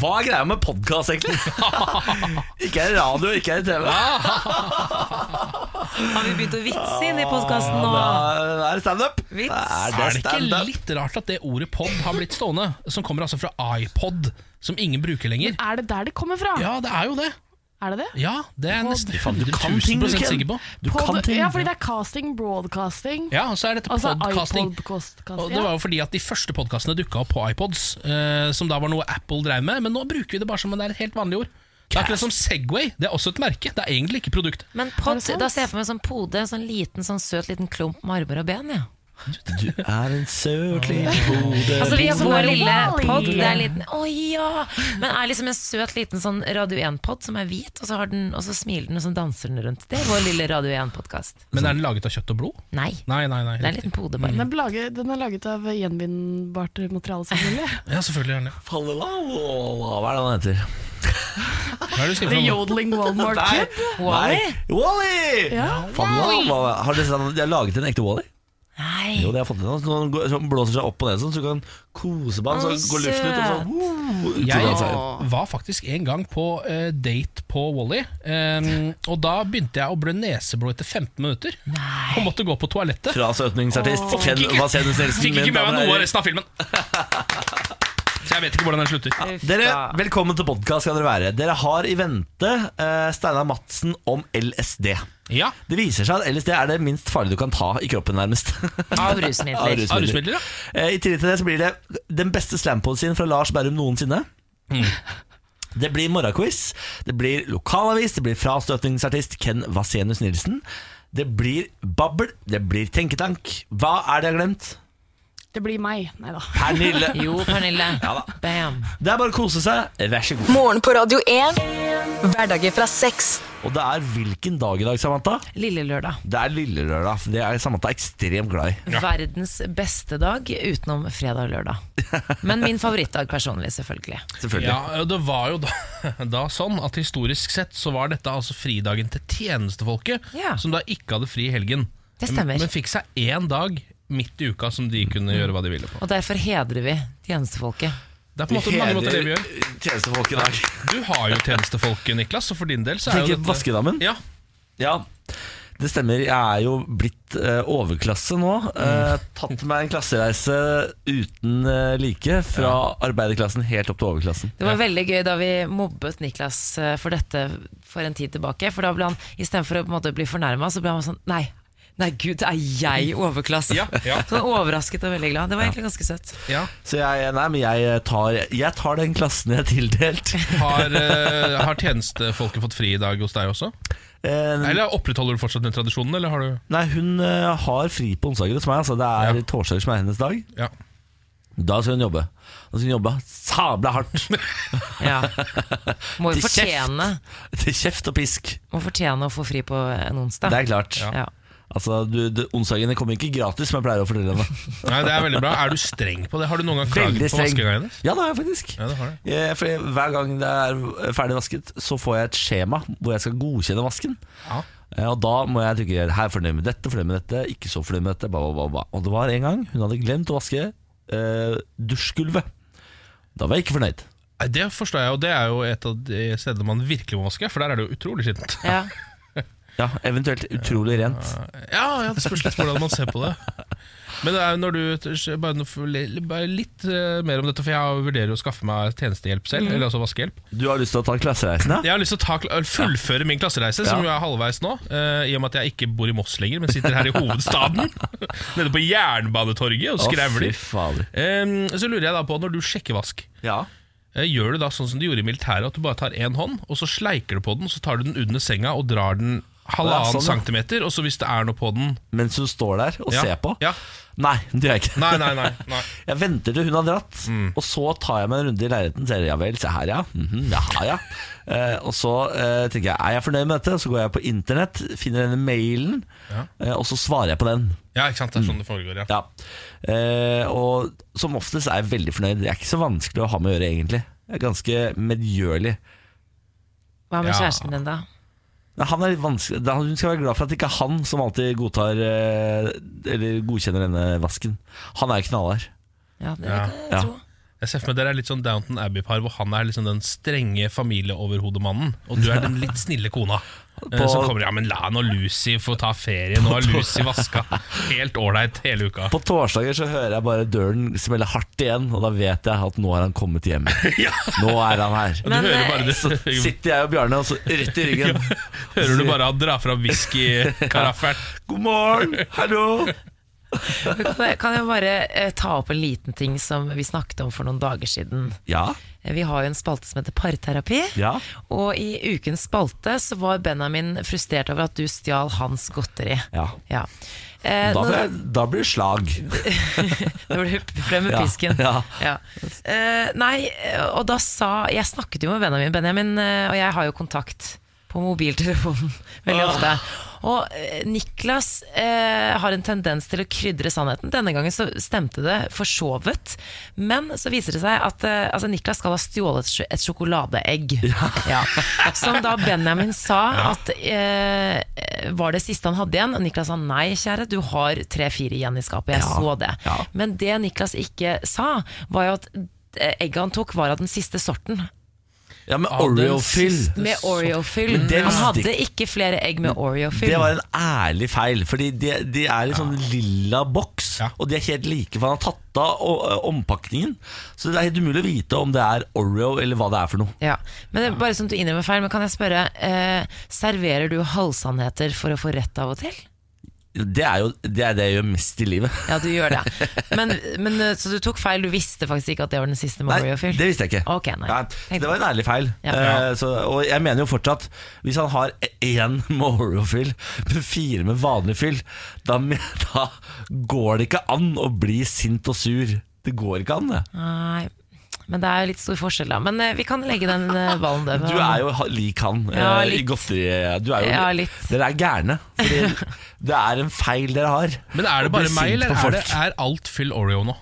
Hva er greia med podkast, egentlig? ikke er det radio, ikke er det TV. Har vi begynt å vitse inn i podkasten nå? Da er det standup. Er, det Er det ikke litt rart at det ordet pod har blitt stående? Som kommer altså fra iPod, som ingen bruker lenger. Men Er det der det kommer fra? Ja, det er jo det. Er det det? Ja, det er jeg nesten Faen, du 100 000 ting, sikker på. Du Pod- kan ting. Ja, fordi det er casting, broadcasting. Ja, og så er dette Altså podcasting. iPod-casting. Og det var jo fordi at de første podkastene dukka opp på iPods, eh, som da var noe Apple drev med, men nå bruker vi det bare som om det er et helt vanlig ord. Det er akkurat som Segway. Det er også et merke. Det er egentlig ikke produktet. Men pod, da ser jeg for meg sånn pode, en sånn liten, sånn søt liten klump med armer og ben. Ja. Du er en søt liten hode Altså vi har Sånn lille pod, det er liten Å ja! Men er liksom en søt liten sånn Radio 1-pod som er hvit, og så, har den, og så smiler den og så danser den rundt. Det er vår lille Radio 1-podkast. Men er den laget av kjøtt og blod? Nei, Nei, nei, nei. det er en liten pode bare. Den er, laget, den er laget av gjenvinnbart materiale, selvfølgelig. Ja, selvfølgelig er den Hva er det han heter? Hva er det du The? Yodeling Walmart Kid. Wall-E? Wall-E! Ja. Wally. Har dere sett at de har laget en ekte Wall-E? Nei. Jo, det har jeg fått til nå. Så han blåser seg opp og ned sånn, så du kan kose på han, så går luften ut, og så uh, Jeg var faktisk en gang på uh, date på Wally, um, og da begynte jeg å blø neseblod etter 15 minutter. Og måtte gå på toalettet. Fra søtningsartist Ken Vasenus Nelson. Fikk ikke med meg noe av resten av filmen. Så jeg vet ikke hvordan den slutter. Dere, Velkommen til podkast skal dere være. Dere har i vente uh, Steinar Madsen om LSD. Ja, Det viser seg at LSD er det minst farlige du kan ta i kroppen, nærmest. Av Av rusmidler. rusmidler. av rusmidler, ja. Eh, I tillegg til det så blir det den beste slampoesien fra Lars Berrum noensinne. Det blir morgenquiz, det blir lokalavis, det blir frastøtningsartist Ken Vasenus Nilsen. Det blir babbel, det blir tenketank. Hva er det jeg har glemt? Det blir meg. Nei da. Pernille. Jo, Pernille. Ja da. Bam. Det er bare å kose seg. Vær så god. Morgen på Radio 1. Hverdager fra seks. Og det er hvilken dag i dag, Samantha? Lille lørdag. Det er lille lørdag. Det er Samantha ekstremt glad i. Verdens beste dag utenom fredag og lørdag. Men min favorittdag personlig, selvfølgelig. Selvfølgelig. Ja, Det var jo da, da sånn at historisk sett så var dette altså fridagen til tjenestefolket, Ja. som da ikke hadde fri i helgen. Det stemmer. Men fikk seg én dag midt i uka som de kunne gjøre hva de ville på. Og derfor hedrer vi tjenestefolket. Det er på en måte mange måter det vi gjør. tjenestefolk i dag. Du har jo tjenestefolket, Niklas, og for din del så er jo dette vaskedammen? Ja, Ja, det stemmer. Jeg er jo blitt eh, overklasse nå. Eh, tatt meg en klassereise uten eh, like. Fra arbeiderklassen helt opp til overklassen. Det var veldig gøy da vi mobbet Niklas eh, for dette for en tid tilbake. For da ble han, istedenfor å på en måte bli fornærma, så ble han sånn Nei, nei gud, er jeg overklassen? Ja, ja. Sånn overrasket og veldig glad. Det var egentlig ganske søtt. ja. Så jeg, nei, men jeg tar, jeg tar den klassen jeg er tildelt. Har, uh, har tjenestefolket fått fri i dag hos deg også? Uh, Eller opprettholder du fortsatt den tradisjonen, eller har du nei, hun uh, har fri på onsdager hos meg. Altså, det er Ja. torsdager som er hennes dag. Ja. Da skal hun jobbe. Da skal hun jobbe sabla hardt. Ja. Må jo kjeft. fortjene, til kjeft og pisk. må fortjene å få fri på en onsdag. Det er klart. Ja. Altså, du, du, Onsdagene kommer ikke gratis, som jeg pleier å fortelle henne. Nei, det er veldig bra. Er du streng på det? Har du noen gang klaget på streng. vaskinga hennes? Ja, det har jeg faktisk. Ja, det har du. Jeg, For Hver gang det er ferdig vasket, så får jeg et skjema hvor jeg skal godkjenne vasken. Ja. Eh, Og da må jeg trykke her fornøyd med dette, fornøyd med dette, ikke så fornøyd med dette. Bla, bla, bla. Og det var en gang hun hadde glemt å vaske eh, dusjgulvet. Da var jeg ikke fornøyd. Det forstår jeg, og det er jo et av de stedene man virkelig må vaske, for der er det jo utrolig skittent. Ja. Ja, Eventuelt utrolig rent. Ja, ja, det spørs litt hvordan man ser på det. Men det er når du bare, bare litt eh, mer om dette, for jeg vurderer å skaffe meg tjenestehjelp selv. Eller altså vaskehjelp. Du har lyst til å ta klassereisen, ja? Jeg har lyst til å ta, fullføre min klassereise, som Ja. jo er halvveis nå. Uh, I og med at jeg ikke bor i Moss lenger, men sitter her i hovedstaden. nede på Jernbanetorget og skrevler. fader. Em, så lurer jeg da på, når du sjekker vask Ja. eh, Gjør du da sånn som de gjorde i militæret, at du bare tar én hånd, og så sleiker du på den, så tar du den under senga og drar den halvannen sånn, ja. centimeter, og så hvis det er noe på den Mens hun står der og Ja. ser på? Ja. Nei, det gjør jeg ikke. Nei, nei, nei, nei. Jeg venter til hun har dratt, og så tar jeg meg en runde i leiligheten. Ser, ja vel, se her, ja. Mhm, jaha, ja. Eh, og så eh, tenker jeg, er jeg fornøyd med dette? Så går jeg på internett, finner denne mailen, Ja. eh, og så svarer jeg på den. Ja, ikke sant, det er sånn det foregår, ja. Ja. Eh, og som oftest er jeg veldig fornøyd. Det er ikke så vanskelig å ha med å gjøre, egentlig. Jeg er ganske medgjørlig. Hva med Ja. kjæresten din, da? Han er litt vanskelig Hun skal være glad for at det ikke er han som alltid godtar eh, Eller godkjenner denne vasken. Han er knallhard. Ja, det kan jeg Ja. tro. Jeg ser for meg Dere er litt sånn Downton Abbey-par hvor han er liksom den strenge familieoverhodemannen, og du er den litt snille kona. Eh, På- Som kommer Ja, men la nå Lucy få ta ferie. Nå har Lucy vaska. Helt ålreit hele uka. På torsdager så hører jeg bare døren smelle hardt igjen, og da vet jeg at nå har han kommet hjem. Nå er han her. Men, hører eh, bare Så sitter jeg og Bjarne og så rett i ryggen. Hører du bare han drar fram whiskykaraffelen. God morgen, hallo! Kan jeg- Kan jeg bare eh, ta opp en liten ting som vi snakket om for noen dager siden? Ja, Eh, Vi har jo en spalte som heter Parterapi. ja. Og i ukens spalte så var Benjamin frustrert over at du stjal hans godteri. ja. Ja. Eh, Da, ble, blir, det- da blir det slag. Da ble du frem med pisken. ja. Ja. Eh, nei, eh, og da sa Jeg snakket jo med Benjamin. Benjamin eh, og jeg har jo kontakt på mobiltelefonen veldig ofte. Og eh, Niklas eh, har en tendens til å krydre sannheten. Denne gangen så stemte det forsovet. Men så viser det seg at eh, altså Niklas skal ha stjålet et sjokoladeegg. Ja. Som da Benjamin sa at eh, var det siste han hadde igjen. Og Niklas sa nei, kjære, du har tre-fire igjen i skapet. Jeg Ja. så det. Ja. Men det Niklas ikke sa, var jo at eh, egget han tok, var av den siste sorten. Ja, med Oreo-fyll. Med Oreo-fyll. Men Han hadde ikke flere egg med Oreo-fyll. Det var en ærlig feil, Fordi de, de er i sånn lilla boks, Ja. og de er helt like, for han har tatt av ø, ompakningen. Så det er helt umulig å vite om det er Oreo eller hva det er for noe. Ja, men det er Bare som du innrømmer feil, men kan jeg spørre eh, Serverer du halvsannheter for å få rett av og til? Det er jo det, er det jeg gjør mest i livet. Ja, du gjør det. Men, men eh, Så du tok feil, du visste faktisk ikke at det var den siste med Nei, det visste jeg ikke. Ok, nei. Nei, det var en ærlig feil. Ja. Uh, så, og jeg mener jo fortsatt Hvis han har én med Oreo-fyll, men fire med vanlig fyll, da, da går det ikke an å bli sint og sur. Det går ikke an, det. Nei, men det er jo litt stor forskjell, da. Men eh, vi kan legge den eh, ballen død. Du er jo ha- lik han Ja, eh, i litt. godteri... Du er jo, Ja, litt. Dere er gærne. Fordi det er en feil dere har. Men er det Å bli bare meg, eller på er, det, folk. er alt fyll Oreo nå?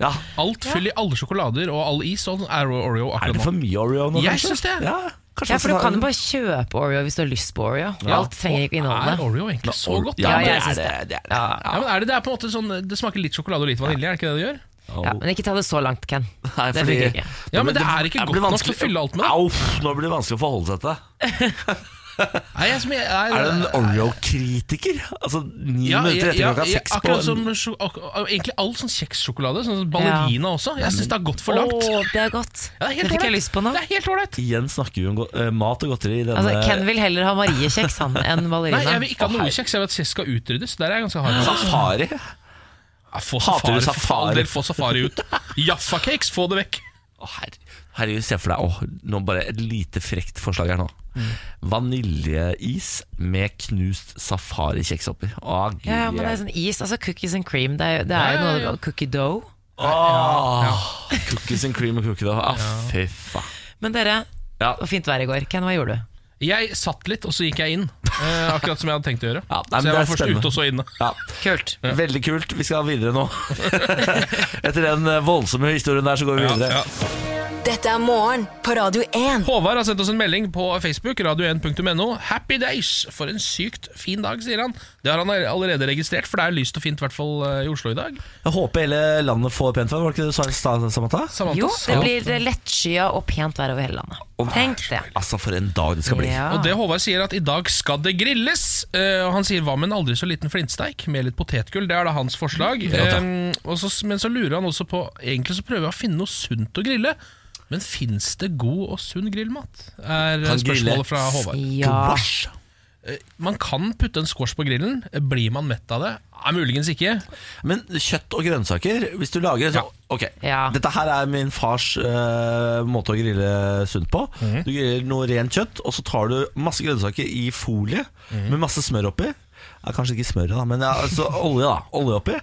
Ja, Alt fyll i alle sjokolader og all is og er Oreo Er akkurat det nå. for mye Oreo nå, Jeg synes syns det. Ja, kanskje Ja, for du kan jo bare kjøpe Oreo hvis du har lyst på Oreo. Alt trenger ikke inneholde Er det. Oreo egentlig så godt? Ja, Ja, det jeg er det. det. det, er det. Ja, Ja, men er det, det er på en måte sånn Det smaker litt sjokolade og litt vanilje, er det ikke det det gjør? Ja, men ikke ta det så langt, Ken. Nei, Det fordi- ikke. Ja, men det er ikke det godt nok til å fylle alt med. Au, nå blir det vanskelig å forholde seg til det. Nei, jeg, jeg, jeg, Er du en Oreo-kritiker? Altså ni ja, minutter etter klokka ja, seks på akkurat som Egentlig all sånn kjekssjokolade. Sånn ballerina ja. også. Jeg syns det har gått for Å, langt. det er godt. Ja, det er det fikk jeg lyst på nå. Det er helt ålreit. Igjen snakker vi om eh, mat og godteri i denne Altså, Ken vil heller ha Mariekjeks enn Nei, jeg vil ikke ha noe kjeks. Jeg vil at kjeks skal utryddes. Der er jeg ganske hard. Safari. Få safari, safari? få safari ut. Jaffa-cakes, få det vekk. Her herre, herregud, se for deg oh, nå bare et lite frekt forslag her nå. Vaniljeis med knust safarikjeks oppi. Oh, Ja, ja, men det er sånn is, altså cookies and cream. Det er, det er jo Ja, ja, ja. noe cookie dough. Ja. Cookies and cream og cookie dough. Ah, fy faen. Men dere, Ja. fint vær i går. Ken, hva gjorde du? Jeg satt litt, og så gikk jeg inn. Eh, akkurat som jeg hadde tenkt å gjøre. Ja, nei, så jeg var først ute, og så inne. Ja, Kult. Veldig kult. Vi skal videre nå. Etter den eh, voldsomme historien der, så går vi videre. ja. Dette er morgen på Radio 1. Håvard har sendt oss en melding på Facebook, radio1.no. Happy days! For en sykt fin dag, sier han. Det har han allerede registrert, for det er lyst og fint, i hvert fall eh, i Oslo i dag. Jeg håper hele landet får pent vær. Var det ikke det du sa i Samantha? Samantha Jo, det blir lettskya og pent vær over hele landet. Tenk det. Altså, for en dag det skal bli. Ja. Og det Håvard sier at i dag skal det grilles. Eh, og Han sier hva med en aldri så liten flintsteik med litt potetgull? Det er da hans forslag. Ja, og så, men så lurer han også på Egentlig så prøver jeg å finne noe sunt å grille. Men fins det god og sunn grillmat? Er Kan spørsmålet fra Håvard. Ja. Squash. Man kan putte en squash på grillen. Blir man mett av det? Nei, muligens ikke. Men kjøtt og grønnsaker, hvis du lager så, Ok, Ja. Dette her er min fars uh, måte å grille sunt på. Mm. Du griller noe rent kjøtt, og så tar du masse grønnsaker i folie mm. med masse smør oppi. Ja, kanskje ikke smør, da, men ja, altså, olje da Olje oppi.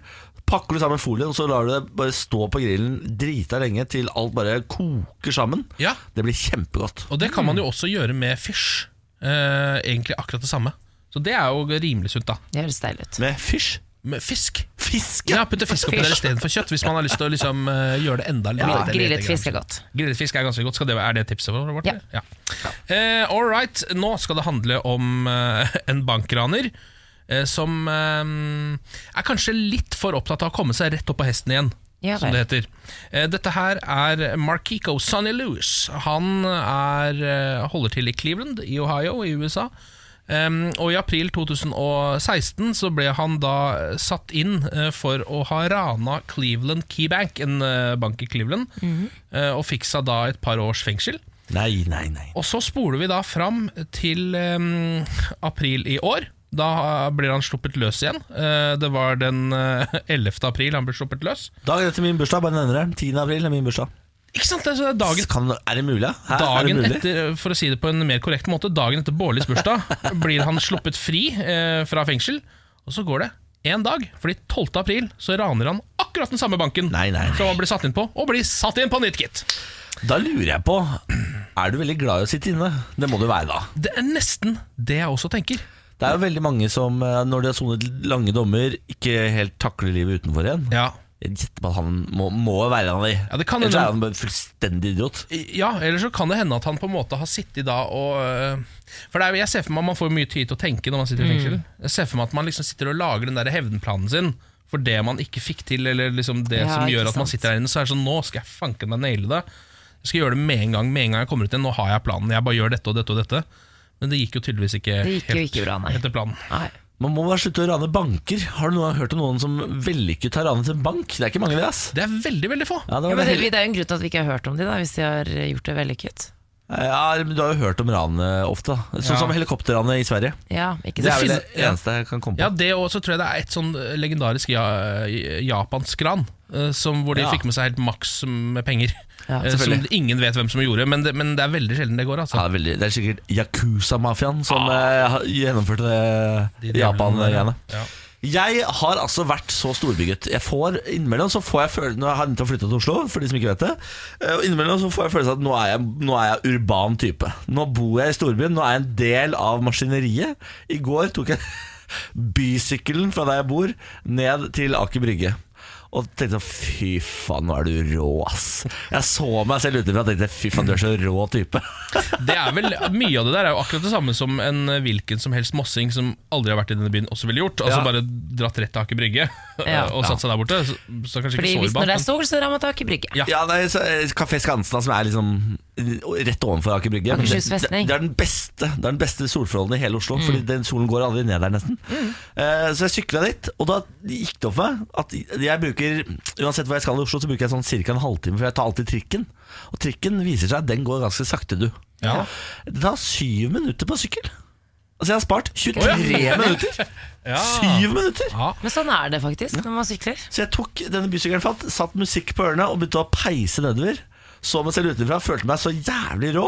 Pakker du sammen folien, og så lar du det bare stå på grillen drita lenge til alt bare koker sammen. Ja, Det blir kjempegodt. Og det kan man jo også gjøre med fish. Eh, egentlig akkurat det samme. Så det er jo rimelig sunt, da. Det høres deilig ut. Med fisk Med fisk. Fisk, Ja, ja! Putte fisk oppi der istedenfor kjøtt, hvis man har lyst til å liksom, uh, gjøre det enda litt litt- Grillet fisk er godt. Grillet fisk er ganske godt. Skal det, er det tipset vårt? Ja. ja. Uh, all right, nå skal det handle om uh, en bankraner som er kanskje litt for opptatt av å komme seg rett opp på hesten igjen. Ja, som det heter. Eh, Dette her er Markiko Sonny Lewis. Han er, eh, holder til i Cleveland i Ohio i USA. Um, og I april 2016 så ble han da satt inn eh, for å ha rana Cleveland Key Bank, en eh, bank i Cleveland, eh, og fikk seg da et par års fengsel. Nei, nei, nei. Og så spoler vi da fram til april i år. Da blir han sluppet løs igjen. Eh, det var den eh, 11. april han ble sluppet løs. Dagen etter min bursdag, bare nevner det. 10. april er min bursdag. Ikke sant? Er dagen, Kan, er det mulig? Hæ? er det mulig? etter, for å si det på en mer korrekt måte, dagen etter Bårlis bursdag blir han sluppet fri eh, fra fengsel. Og så går det én dag, fordi 12. april så raner han akkurat den samme banken Nei, nei, nei. som han blir satt inn på, og blir satt inn på nytt, gitt. Da lurer jeg på Er du veldig glad i å sitte inne? Det må du være, da. Det er nesten det jeg også tenker. Det er jo veldig mange som, eh, når de har sonet lange dommer, ikke helt takler livet utenfor igjen. Ja, Jeg gjetter på at han må, må være en av de. Ja, det kan Ellers hende. er han bare fullstendig idiot. Ja, eller så kan det hende at han på en måte har sittet da og øh, For det er, jeg ser for meg at man får mye tid til å tenke når man sitter i fengsel. Jeg ser for meg at man liksom sitter og lager den der hevnplanen sin for det man ikke fikk til, eller liksom det Ja, som gjør at man sitter der inne. Så er det sånn Nå skal jeg fanken meg naile det. Jeg skal gjøre det med en gang. Med en gang jeg kommer ut igjen. Nå har jeg planen. Jeg bare gjør dette og dette og dette. Men det gikk jo tydeligvis ikke, gikk jo ikke bra, nei. etter planen. Nei. Man må bare slutte å rane banker. Har du noen hørt om noen som vellykket har ranet en bank? Det er ikke mange, det. ass Det er veldig, veldig få. Ja, det Ja, men det det, er jo en grunn til at vi ikke har hørt om de da, hvis de har gjort det vellykket. ja, men Du har jo hørt om ranet ofte. da. Sånn Ja. som helikopterranet i Sverige. Ja, ikke Det er vel sant? det eneste jeg kan komme på. Ja, det og så tror jeg det er et sånn legendarisk ja, japansk ran, eh, som, hvor de Ja. fikk med seg helt maks med penger. Ja, Eh, som ingen vet hvem som gjorde, men det, men det er veldig sjelden det går. Altså. Ja, det, er veldig, det er sikkert Yakuza-mafiaen som ah. har- gjennomførte det de Japan-greiene. ja. Jeg har altså vært så storbygget. Jeg får Innimellom så får jeg følelsen Nå har jeg nettopp flytta til Oslo, for de som ikke vet det. Eh, Og innimellom så får jeg følelsen at nå er jeg, nå er jeg urban type. Nå bor jeg i storbyen, nå er jeg en del av maskineriet. I går tok jeg bysykkelen fra der jeg bor, ned til Aker Brygge. Og tenkte sånn, fy faen, nå er du rå, ass. Jeg så meg selv utenfra og tenkte fy faen, du er så rå type. Det er vel, Mye av det der er jo akkurat det samme som en hvilken som helst mossing som aldri har vært i denne byen, også ville gjort. Altså Ja. Bare dratt rett til Aker Brygge Ja. og satt seg der borte. Så, så kanskje Fordi ikke hvis når det er sol, så rammer tak i brygge. Ja. Ja, nei, så, eh, Kafé Skansen, som er liksom rett ovenfor Aker Brygge. Det, det, det er den beste Det er den beste solforholdene i hele Oslo, Fordi den solen går aldri ned der, nesten. Eh, så jeg sykla dit, og da gikk det opp for meg at jeg bruker Uansett hvor jeg skal i Oslo, så bruker jeg sånn ca. en halvtime, for jeg tar alltid trikken. Og trikken viser seg at den går ganske sakte, du. Ja. Det tar syv minutter på sykkel. Altså, jeg har spart 23 oh, ja. minutter! Ja. Syv minutter! Ja. Men sånn er det faktisk når man sykler. Så jeg tok denne bysykkelen fatt, satt musikk på ørene og begynte å peise nedover. Så meg selv utenfra, følte meg så jævlig rå.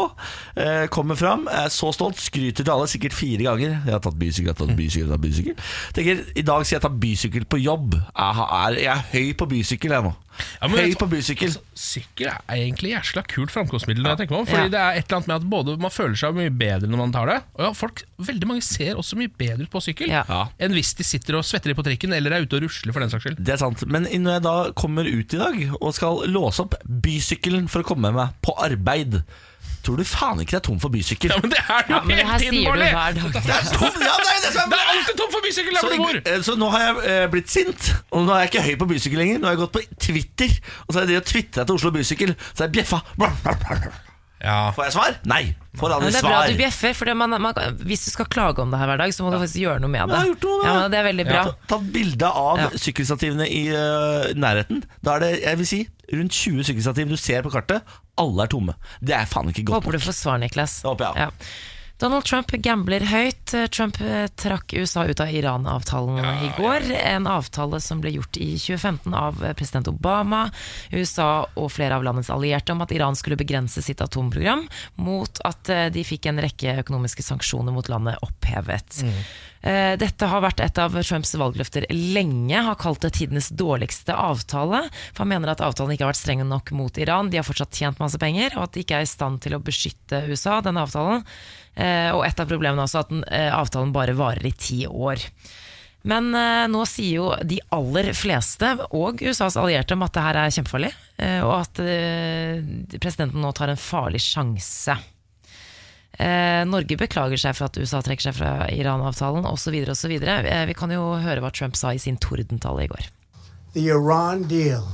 Eh, kommer fram, er så stolt, skryter til alle sikkert fire ganger. Jeg har tatt bysykkel, jeg har tatt bysykkel, jeg har tatt bysykkel. Tenker, I dag skal jeg ta bysykkel på jobb. Jeg er, jeg er høy på bysykkel, jeg nå. Ja, men høy på bysykkel. Altså, Sykkel er egentlig jæsla kult framkomstmiddel. om, Fordi Ja. det er et eller annet med at både Man føler seg mye bedre når man tar det. Og ja, folk, Veldig mange ser også mye bedre ut på sykkel Ja. Ja. enn hvis de sitter og svetter på trikken eller er ute og rusler. for den saks skyld Det er sant. Men når jeg da kommer ut i dag og skal låse opp bysykkelen for å komme meg på arbeid, tror du faen ikke det er tom for bysykkel? Ja, Men det er jo Ja, men det her hele sier du hver dag. Det er tom, ja, det er det som Det er er alltid tom for bysykkel der Så, hvor du bor! eh, så nå har jeg eh, blitt sint, og nå er jeg ikke høy på bysykkel lenger. Nå har jeg gått på Twitter, og så har jeg drevet og twittra til Oslo Bysykkel. Så har jeg bjeffa. Ja. Får jeg svar? Nei. Får Men svar? det er bra svar. at du bjeffer, for det man, man, hvis du skal klage om det her hver dag, så må du faktisk gjøre noe med det. Jeg har gjort noe med det. Ja, men det er veldig bra. Ta- ta bilde av Ja. sykkelstativene i eh, nærheten. Da er det jeg vil si, rundt 20 sykkelstativ du ser på kartet. Alle er tomme. Det er faen ikke godt Håper du nok. får svar, Niklas. Det håper jeg. Ja. Donald Trump gambler høyt. Trump eh, trakk USA ut av Iran-avtalen i går. En avtale som ble gjort i 2015 av eh, president Obama, USA og flere av landets allierte om at Iran skulle begrense sitt atomprogram, mot at eh, de fikk en rekke økonomiske sanksjoner mot landet opphevet. Mm. Dette har vært et av Trumps valgløfter lenge, har kalt det tidenes dårligste avtale. For han mener at avtalen ikke har vært streng nok mot Iran, de har fortsatt tjent masse penger, og at de ikke er i stand til å beskytte USA, denne avtalen. Eh, Og et av problemene er at eh, avtalen bare varer i ti år. Men eh, nå sier jo de aller fleste, og USAs allierte, om at det her er kjempefarlig, og at presidenten nå tar en farlig sjanse. Norge beklager seg for at USA trekker seg fra Iran-avtalen osv. osv. Eh, vi kan jo høre hva Trump sa i sin tordentale i går. The Iran deal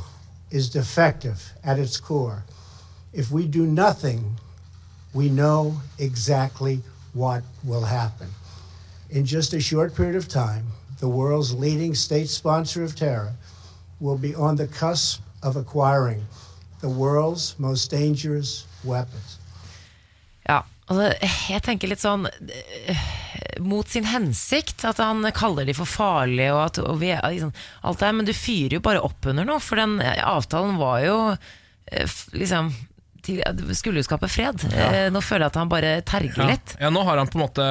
is defective at its core. If we do nothing, we know exactly what will happen. In just a short period of time, the world's leading state sponsor of terror will be on the cusp of acquiring the world's most dangerous weapons. Ja, altså, jeg tenker litt sånn eh, Mot sin hensikt, at han kaller de for farlige og, at, og vi, liksom, alt det her, men du fyrer jo bare opp under noe, for den eh, avtalen var jo eh, liksom til, Skulle jo skape fred. Ja. Nå føler jeg at han bare terger Ja. litt. ja, nå har han på en måte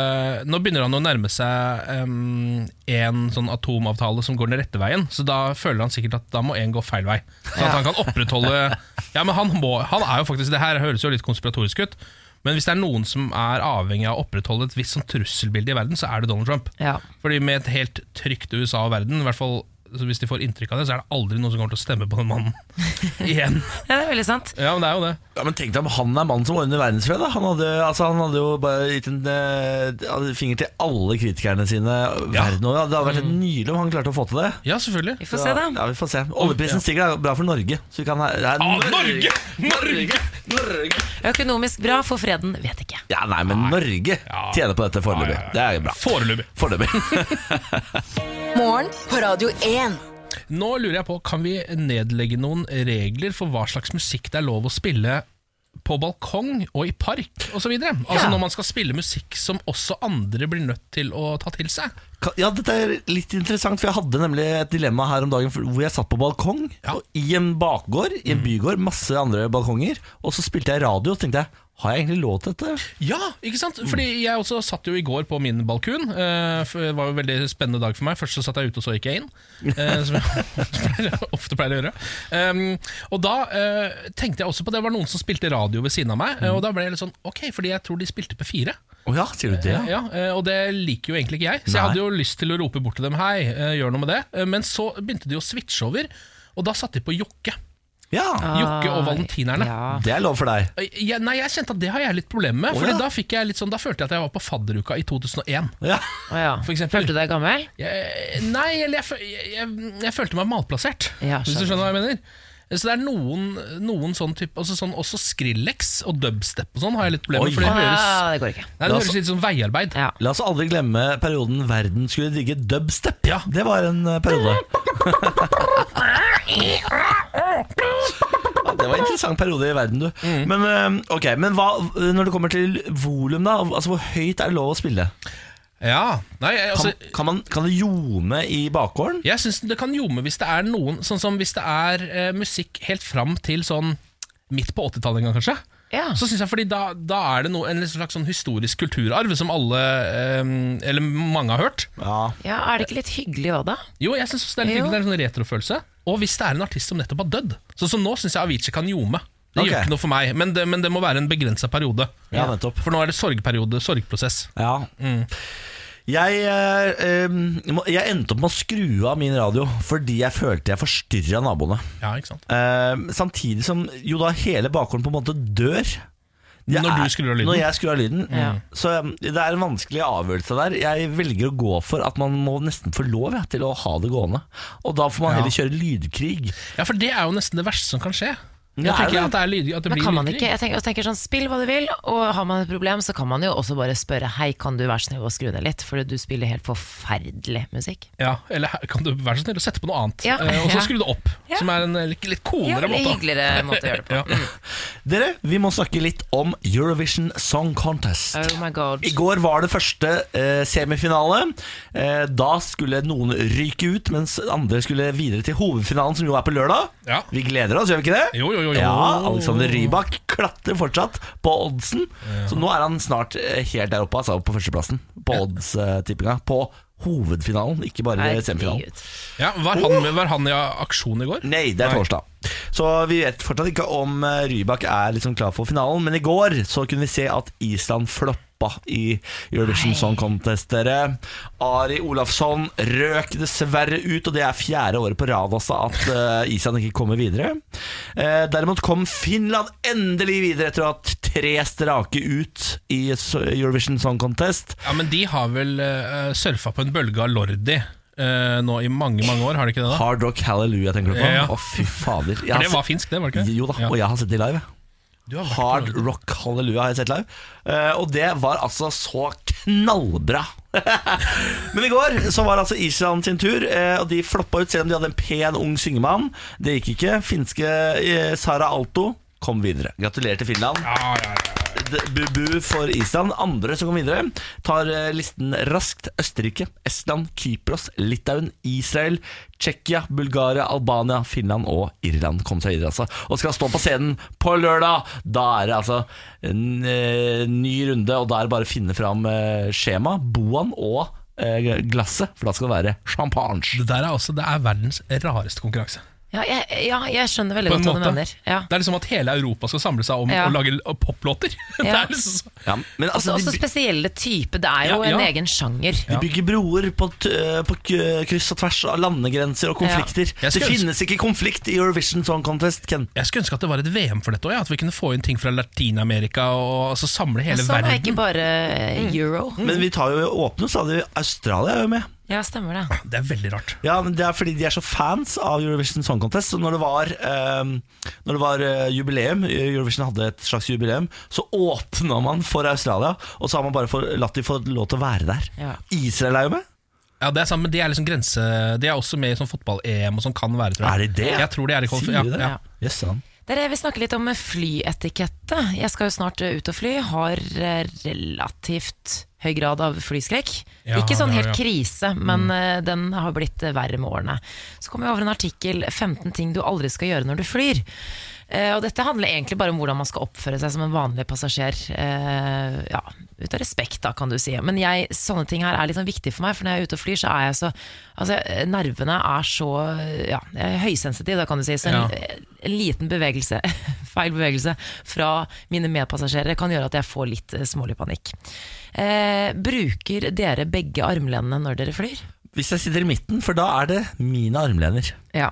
Nå begynner han å nærme seg um, en sånn atomavtale som går den rette veien. Så da føler han sikkert at da må en gå feil vei. Så at Ja. han kan opprettholde Ja, men han, må, han er jo faktisk Det her høres jo litt konspiratorisk ut. Men hvis det er noen som er avhengig av å opprettholde et visst sånn trusselbilde i verden, så er det Donald Trump. Ja. Fordi med et helt trygt USA og verden, i hvert fall så hvis de får inntrykk av det, så er det aldri noen som kommer til å stemme på den mannen igjen. ja, det er veldig sant. Ja, men det er jo det. Ja, men Tenk deg om han er mannen som ordner verdensfred. Da. Han, hadde, altså, han hadde jo bare gitt en eh, finger til alle kritikerne sine verden over. Det hadde vært helt nydelig om han klarte å få til det. Ja, selvfølgelig. Vi får se, da. Ja, vi får se Oljeprisen stiger, det er bra for Norge. Så vi kan ha, det er Ah, Norge! Norge! Norge! Økonomisk bra for freden, vet ikke. Ja, nei, men Norge tjener på dette foreløpig. Ja, ja, ja. Det er bra. Foreløpig. Foreløpig. Morgen på Radio 1. Nå lurer jeg på, kan vi nedlegge noen regler for hva slags musikk det er lov å spille på balkong og i park osv.? Altså Ja. når man skal spille musikk som også andre blir nødt til å ta til seg. Ja, dette er litt interessant, for jeg hadde nemlig et dilemma her om dagen hvor jeg satt på balkong Ja. i en bakgård, i en bygård, masse andre balkonger, og så spilte jeg radio, og så tenkte jeg har jeg egentlig lov til dette? Ja, ikke sant? Fordi jeg også satt jo i går på min balkon. eh, for Det var jo en veldig spennende dag for meg. Først så satt jeg ute, og så gikk jeg inn. eh, Som jeg pleier- ofte pleier å gjøre. Um, Og da eh, tenkte jeg også på Det var noen som spilte radio ved siden av meg, eh, og da ble jeg litt sånn Ok, fordi jeg tror de spilte P4. Å ja, sier du det? Ja, eh, Og det liker jo egentlig ikke jeg, så Nei. jeg hadde jo lyst til å rope bort til dem Hei, eh, gjør noe med det. Eh, Men så begynte de å switche over, og da satte de på Jokke. Ja, Jokke og Valentinerne. Ja. det er lov for deg. Jeg, nei, jeg kjente at det har jeg litt problemer med. Oh, Fordi ja. da, fikk jeg litt sånn, da følte jeg at jeg var på fadderuka i 2001. Ja. For eksempel. Følte du deg gammel? Jeg, nei, eller jeg, jeg, jeg, jeg følte meg malplassert, Ja, hvis du skjønner hva jeg mener. Så det er noen, noen sånn type altså sånn, Også Skrillex og dubstep og sånn har jeg litt problemer med. For det høres, ja, det går ikke. nei, det høres oss- litt som veiarbeid. Ja. La oss aldri glemme perioden verden skulle digge dubstep. Ja. Det var en eh, periode. Det var en interessant periode i verden, du. Mm. Men, okay, men hva, når det kommer til volum, da? Altså, hvor høyt er det lov å spille? Ja, nei, altså, Kan, kan, man, kan det ljome i bakgården? Jeg syns det kan ljome hvis det er noen Sånn som hvis det er eh, musikk helt fram til sånn midt på 80-tallet en gang, kanskje. Ja. Så synes jeg, fordi da, da er det noe, en slags sånn historisk kulturarv som alle, eh, eller mange har hørt. Ja. ja, Er det ikke litt hyggelig òg, da? Jo, jeg synes det er litt hyggelig, det er en sånn retrofølelse. Og hvis det er en artist som nettopp har dødd. Sånn som nå syns jeg Avicii kan ljome. Det okay. gjør ikke noe for meg, men det, men det må være en begrensa periode. ja, nettopp. For nå er det sorgperiode, sorgprosess. Ja. Jeg, eh, jeg endte opp med å skru av min radio fordi jeg følte jeg forstyrra naboene. Ja, ikke sant? Eh, samtidig som jo da hele bakgården på en måte dør. Jeg Når du skrur av lyden? Når jeg skrur av lyden. Ja. Så um, det er en vanskelig avgjørelse der. Jeg velger å gå for at man må nesten få lov ja, til å ha det gående. Og da får man Ja. heller kjøre lydkrig. Ja, for det er jo nesten det verste som kan skje. Ja, er tenker det? at det er lyd, at det Men blir kan man ikke, jeg tenker, jeg tenker sånn, Spill hva du vil, og har man et problem, så kan man jo også bare spørre Hei, kan du være så snill å skru ned litt, for du spiller helt forferdelig musikk. Ja, eller kan du være så snill å sette på noe annet, Ja. eh, og så Ja. skru det opp. Ja. Som er en litt, litt, litt Ja, coolere litt måte. hyggeligere måte å gjøre det på. Ja. Dere, vi må snakke litt om Eurovision Song Contest. Oh my god. I går var det første eh, semifinale. Eh, da skulle noen ryke ut, mens andre skulle videre til hovedfinalen, som jo er på lørdag. Ja. Vi gleder oss, gjør vi ikke det? Jo, jo, jo, jo. Ja, Alexander Rybak klatrer fortsatt på oddsen. Så nå er han snart eh, helt der oppe, altså på førsteplassen på oddstippinga. På hovedfinalen, ikke bare semifinalen. Ja, var, han, med- var han i aksjon i går? Nei, det er Nei. torsdag. Så vi vet fortsatt ikke om eh, Rybak er liksom klar for finalen, men i går så kunne vi se at Island floppa i Eurovision Nei. Song Contest. Dere. Ari Olafsson røk dessverre ut, og det er fjerde året på rad altså at uh, Island ikke kommer videre. Uh, derimot kom Finland endelig videre etter å ha hatt tre strake ut i Eurovision Song Contest. Ja, men de har vel uh, surfa på en bølge av Lordi. Uh, nå i mange mange år, har de ikke det? da? Hard Rock Hallelujah, tenker du på? Å, Ja. fy fader. Jeg For har det var finsk, det, var det ikke? Jo da, Ja. og jeg har sett de live. Hard Rock Hallelujah har jeg sett live. Eh, og det var altså så knallbra. Men i går så var altså Island sin tur, eh, og de floppa ut selv om de hadde en pen, ung syngemann. Det gikk ikke. Finske eh, Sara Alto kom videre. Gratulerer til Finland. Ja, ja, ja. Bu-bu for Island. Andre som kommer videre, tar eh, listen raskt. Østerrike, Estland, Kypros, Litauen, Israel, Tsjekkia, Bulgaria, Albania, Finland og Irland kom seg videre. altså Og skal stå på scenen på lørdag! Da er det altså en eh, ny runde, og da er det bare å finne fram eh, skjema, boaen og glasset, for da skal det være champagne. Det der er også Det er verdens rareste konkurranse. Ja, jeg, ja, jeg skjønner veldig godt hva du måte. mener. Ja. Det er liksom at hele Europa skal samle seg om Ja. å lage l- poplåter. Det Ja. er liksom så Ja, men Også, altså, også de, spesielle typer. Det er jo Ja, ja. en egen sjanger. de bygger broer på, t på k- kryss og tvers av landegrenser og konflikter. Jeg Det skulle ønske- finnes ikke konflikt i Eurovision Song Contest, Ken. Jeg skulle ønske at det var et VM for dette òg, at vi kunne få inn ting fra Latin-Amerika og altså samle hele Sånn er verden. ikke bare eh, euro. Men vi tar jo åpne stadig Australia er jo med. Ja, stemmer det. Det er veldig rart. Ja, men Det er fordi de er så fans av Eurovision Song Contest. Så når det var, ehm, når det var eh, jubileum, Eurovision hadde et slags jubileum, så åpna man for Australia, og så har man bare for, latt de få lov til å være der. Ja. Israel er jo med. Ja, det er samme De er liksom grense De er også med i sånn fotball-EM og sånn kan være, tror jeg. Er de det? Jeg tror de er i kvalif- Sier de det? ja, ja. Yes, sann. Dere, vil snakke litt om flyetikette. Jeg skal jo snart eh, ut og fly. Har eh, relativt høy grad av flyskrekk. Ja, Ikke sånn helt ja, helt krise, men mm. den har blitt eh, verre med årene. Så kom jeg over en artikkel 15 ting du aldri skal gjøre når du flyr. Eh, og dette handler egentlig bare om hvordan man skal oppføre seg som en vanlig passasjer. Eh, ja, ut av respekt, da, kan du si. Men jeg, sånne ting her er litt sånn viktig for meg, for når jeg er ute og flyr, så er jeg så Altså, nervene er så Ja, jeg er høysensitiv, da, kan du si. Så en, Ja. en liten bevegelse, feil bevegelse, fra mine medpassasjerer kan gjøre at jeg får litt eh, smålig panikk. Eh, bruker dere begge armlenene når dere flyr? Hvis jeg sitter i midten, for da er det mine armlener. Ja.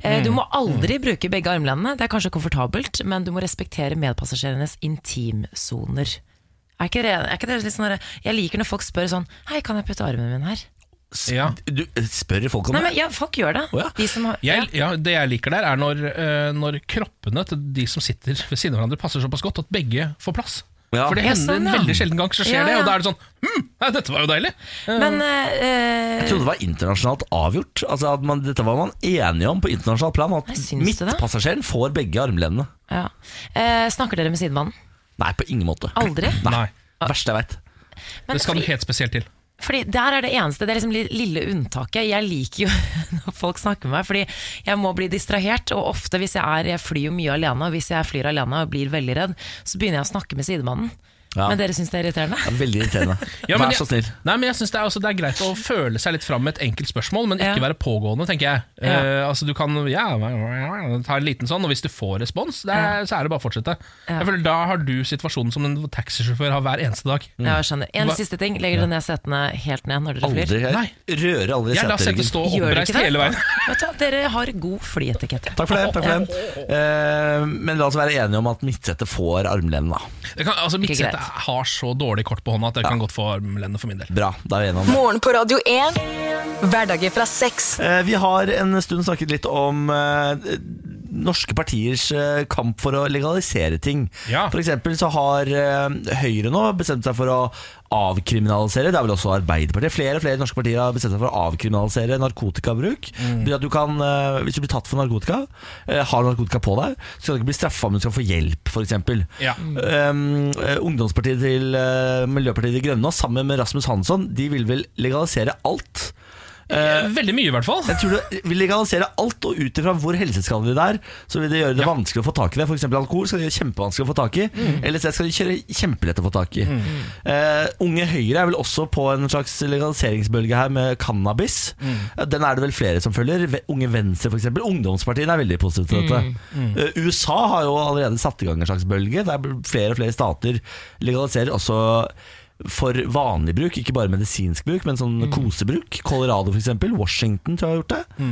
Eh, Du må aldri bruke begge armlenene. Det er kanskje komfortabelt, men du må respektere medpassasjerenes intimsoner. Er ikke det, er ikke det litt sånn der- Jeg liker når folk spør sånn Hei, kan jeg putte armen min her? S- Ja. Du eh, spør folk om Nei, det? men ja, Folk gjør det. Å ja. De som har, Jeg, ja, det jeg liker der, er når, eh, når kroppene til de som sitter ved siden av hverandre, passer såpass godt at begge får plass. Ja. For det Ja, hender sånn, en ja. veldig sjelden gang så skjer Ja, det, ja. og da er det sånn Hm, nei, dette var jo deilig! Men eh, Jeg trodde det var internasjonalt avgjort. Altså at man, Dette var man enige om på internasjonalt plan. At Nei, syns du det? midtpassasjeren får begge armlenene. ja. eh, Snakker dere med sidemannen? Nei, på ingen måte. Aldri? Nei. Verste jeg veit. Det skal du noe helt spesielt til. Fordi der er det eneste, det er liksom li- lille unntaket. Jeg liker jo når folk snakker med meg, fordi jeg må bli distrahert. Og ofte hvis jeg er, jeg flyr jo mye alene, og hvis jeg flyr alene og blir veldig redd, så begynner jeg å snakke med sidemannen. Ja. Men dere syns det er irriterende? Er veldig irriterende. Ja, Vær så snill. Nei, men jeg synes det, er, altså, det er greit å føle seg litt fram med et enkelt spørsmål, men ikke Ja. være pågående, tenker jeg. Ja. Eh, altså Du kan ja, ta en liten sånn, og hvis du får respons, det er, så er det bare å fortsette. Ja. Jeg føler Da har du situasjonen som en taxisjåfør har hver eneste dag. Ja, jeg skjønner. En Hva- siste ting. Legger dere ned setene helt ned når dere Aldri. flyr? Jeg Nei. rører aldri Jeg lar setet seteryggen. stå oppreist hele veien. Vet du, dere har god flyetikette. Takk for det. takk for det Uh, Men la oss være enige om at midtsetet får armlenen. da Det kan, altså Midtsetet. Har så dårlig kort på hånda at det kan godt få armlenet for min del. Bra, da er vi enige om det. Morgen på Radio 1. Hverdager fra seks. Eh, Vi har en stund snakket litt om eh, norske partiers eh, kamp for å legalisere ting. Ja. For eksempel så har Høyre nå bestemt seg for å avkriminalisere. Det er vel også Arbeiderpartiet. Flere og flere norske partier har bestemt seg for å avkriminalisere narkotikabruk. Mm. at du kan, eh, Hvis du blir tatt for narkotika, eh, har narkotika på deg, så skal du ikke bli straffa, men du skal få hjelp, f.eks. Ja. Um, ungdomspartiet til Miljøpartiet De Grønne, sammen med Rasmus Hansson, de vil vel legalisere alt. Eh, Veldig mye, i hvert fall. Jeg tror det vil legalisere alt, og ut ifra hvor helseskadelig det er, så vil det gjøre det Ja. vanskelig å få tak i det. Eksempel alkohol skal det gjøre kjempevanskelig å få tak i. LSD skal det gjøre kjempelett å få tak i. Eh, unge Høyre er vel også på en slags legaliseringsbølge her med cannabis. Mm. Den er det vel flere som følger. Unge Venstre f.eks. Ungdomspartiene er veldig positive til dette. Eh, USA har jo allerede satt i gang en slags bølge, der flere og flere stater legaliserer også for vanlig bruk, ikke bare medisinsk bruk, men sånn kosebruk. Colorado f.eks. Washington tror jeg har gjort det.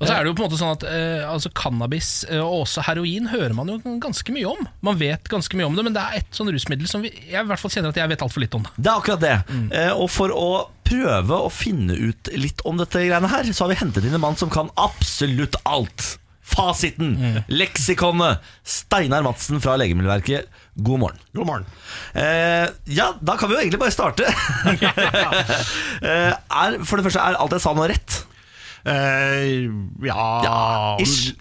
Og så er det jo på en måte sånn at eh, altså Cannabis eh, og også heroin hører man jo ganske mye om. Man vet ganske mye om det, men det er et sånn rusmiddel som vi, jeg i hvert fall kjenner at jeg vet altfor litt om. det Det er akkurat det. Eh, og for å prøve å finne ut litt om dette greiene her, så har vi hentet inn en mann som kan absolutt alt. Fasiten, leksikonet. Steinar Madsen fra Legemiddelverket, god morgen. God morgen. Eh, ja, da kan vi jo egentlig bare starte. eh, er, for det første, er alt jeg sa nå rett? Eh, ja, Ja, ish.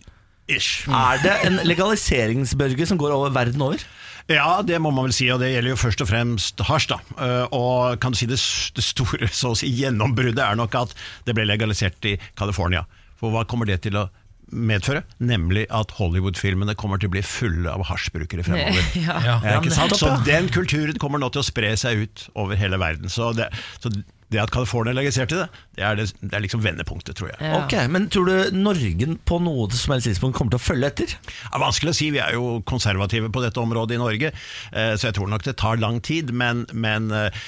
Ish. Er det en legaliseringsbølge som går over verden over? Ja, det må man vel si, og det gjelder jo først og fremst hasj. da. Eh, Og kan du si det, det store så å si, gjennombruddet er nok at det ble legalisert i California. For hva kommer det til å medføre? Nemlig at Hollywood-filmene kommer til å bli fulle av hasjbrukere fremover. Ja. Ja. Ikke sant? Så den kulturen kommer nå til å spre seg ut over hele verden. Så det, så det at California legaliserte det, det er, det, det er liksom vendepunktet, tror jeg. Ja. Ok, Men tror du Norge på noe som helst tidspunkt kommer til å følge etter? Det er vanskelig å si, vi er jo konservative på dette området i Norge, eh, så jeg tror nok det tar lang tid, men, men eh,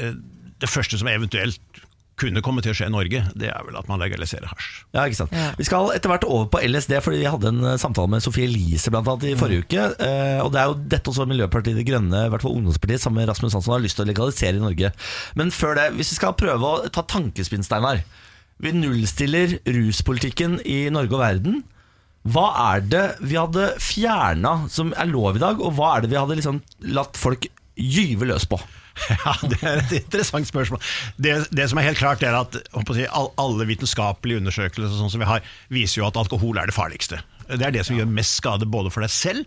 eh, det første som eventuelt kunne komme til å skje i Norge, det er vel at man legaliserer hasj. Ja, ikke sant? Ja. Vi skal etter hvert over på LSD, fordi vi hadde en eh, samtale med Sofie Elise blant annet i forrige uke. eh, Og det er jo dette også Miljøpartiet De Grønne, i hvert fall ungdomspartiet, sammen med Rasmus Hansson, har lyst til å legalisere i Norge. Men før det, hvis vi skal prøve å ta tankespinn, Steinar. Vi nullstiller ruspolitikken i Norge og verden. Hva er det vi hadde fjerna som er lov i dag, og hva er det vi hadde liksom latt folk gyve løs på? Ja, Det er et interessant spørsmål. Det, det som er helt klart er at si, Alle vitenskapelige undersøkelser sånn som vi har, viser jo at alkohol er det farligste. Det er det som gjør mest skade både for deg selv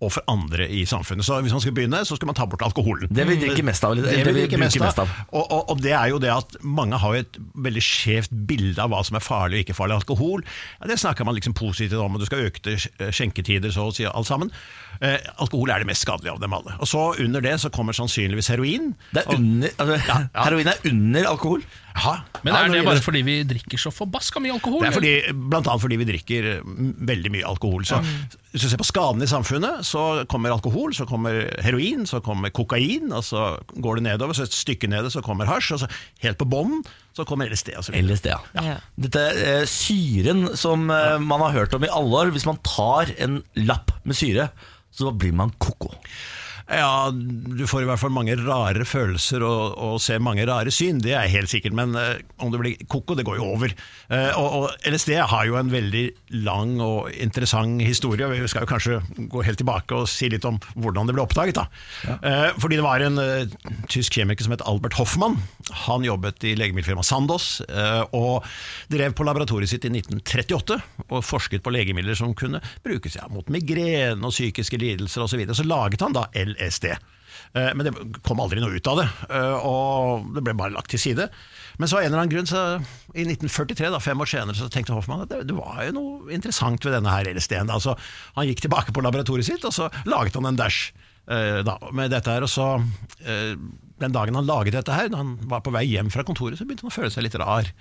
og for andre i samfunnet. Så Hvis man skal begynne, så skal man ta bort alkoholen. Det vi drikker mest av, Det det vi drikke drikker mest av. mest av. Og, og, og det er jo det at mange har et veldig skjevt bilde av hva som er farlig og ikke farlig alkohol. Ja, det snakker man liksom positivt om, og du skal øke skjenketider, så å si alt sammen. Eh, alkohol er det mest skadelige av dem alle. Og så under det så kommer sannsynligvis heroin. Det er under, altså, ja. Heroin er under alkohol. Ja, Men er det bare fordi vi drikker så forbaska mye alkohol? det er fordi, blant annet fordi vi drikker mm, veldig mye alkohol. Så Hvis du ser på skadene i samfunnet, så kommer alkohol, så kommer heroin, så kommer kokain, og så går det nedover, så et stykke nede så kommer hasj, og så helt på bånn så kommer LSD. Og så videre. LSD, ja. Ja. Dette eh, syren som eh, man har hørt om i alle år. Hvis man tar en lapp med syre, så blir man koko. Ja, du får i hvert fall mange rare følelser og, og ser mange rare syn, det er helt sikkert. Men uh, om det blir koko, det går jo over. Uh, og, og LSD har jo en veldig lang og interessant historie. Vi skal jo kanskje gå helt tilbake og si litt om hvordan det ble oppdaget. da. Eh, fordi det var en tysk kjemiker som het Albert Hoffmann. Han jobbet i legemiddelfirmaet Sandoz og drev på laboratoriet sitt i 1938 og forsket på legemidler som kunne brukes ja, mot migrene og psykiske lidelser osv. Så, videre. så laget han da LSD. Eh, Men det kom aldri noe ut av det, eh, og det ble bare lagt til side. Men så av en eller annen grunn, så i 1943, da, fem år senere, så tenkte Hoffmann at det, det var jo noe interessant ved denne her LSD-en. Altså, han gikk tilbake på laboratoriet sitt, og så laget han en dash eh, da, med dette her. Og så, eh, den dagen han laget dette her, da han var på vei hjem fra kontoret, så begynte han å føle seg litt rar.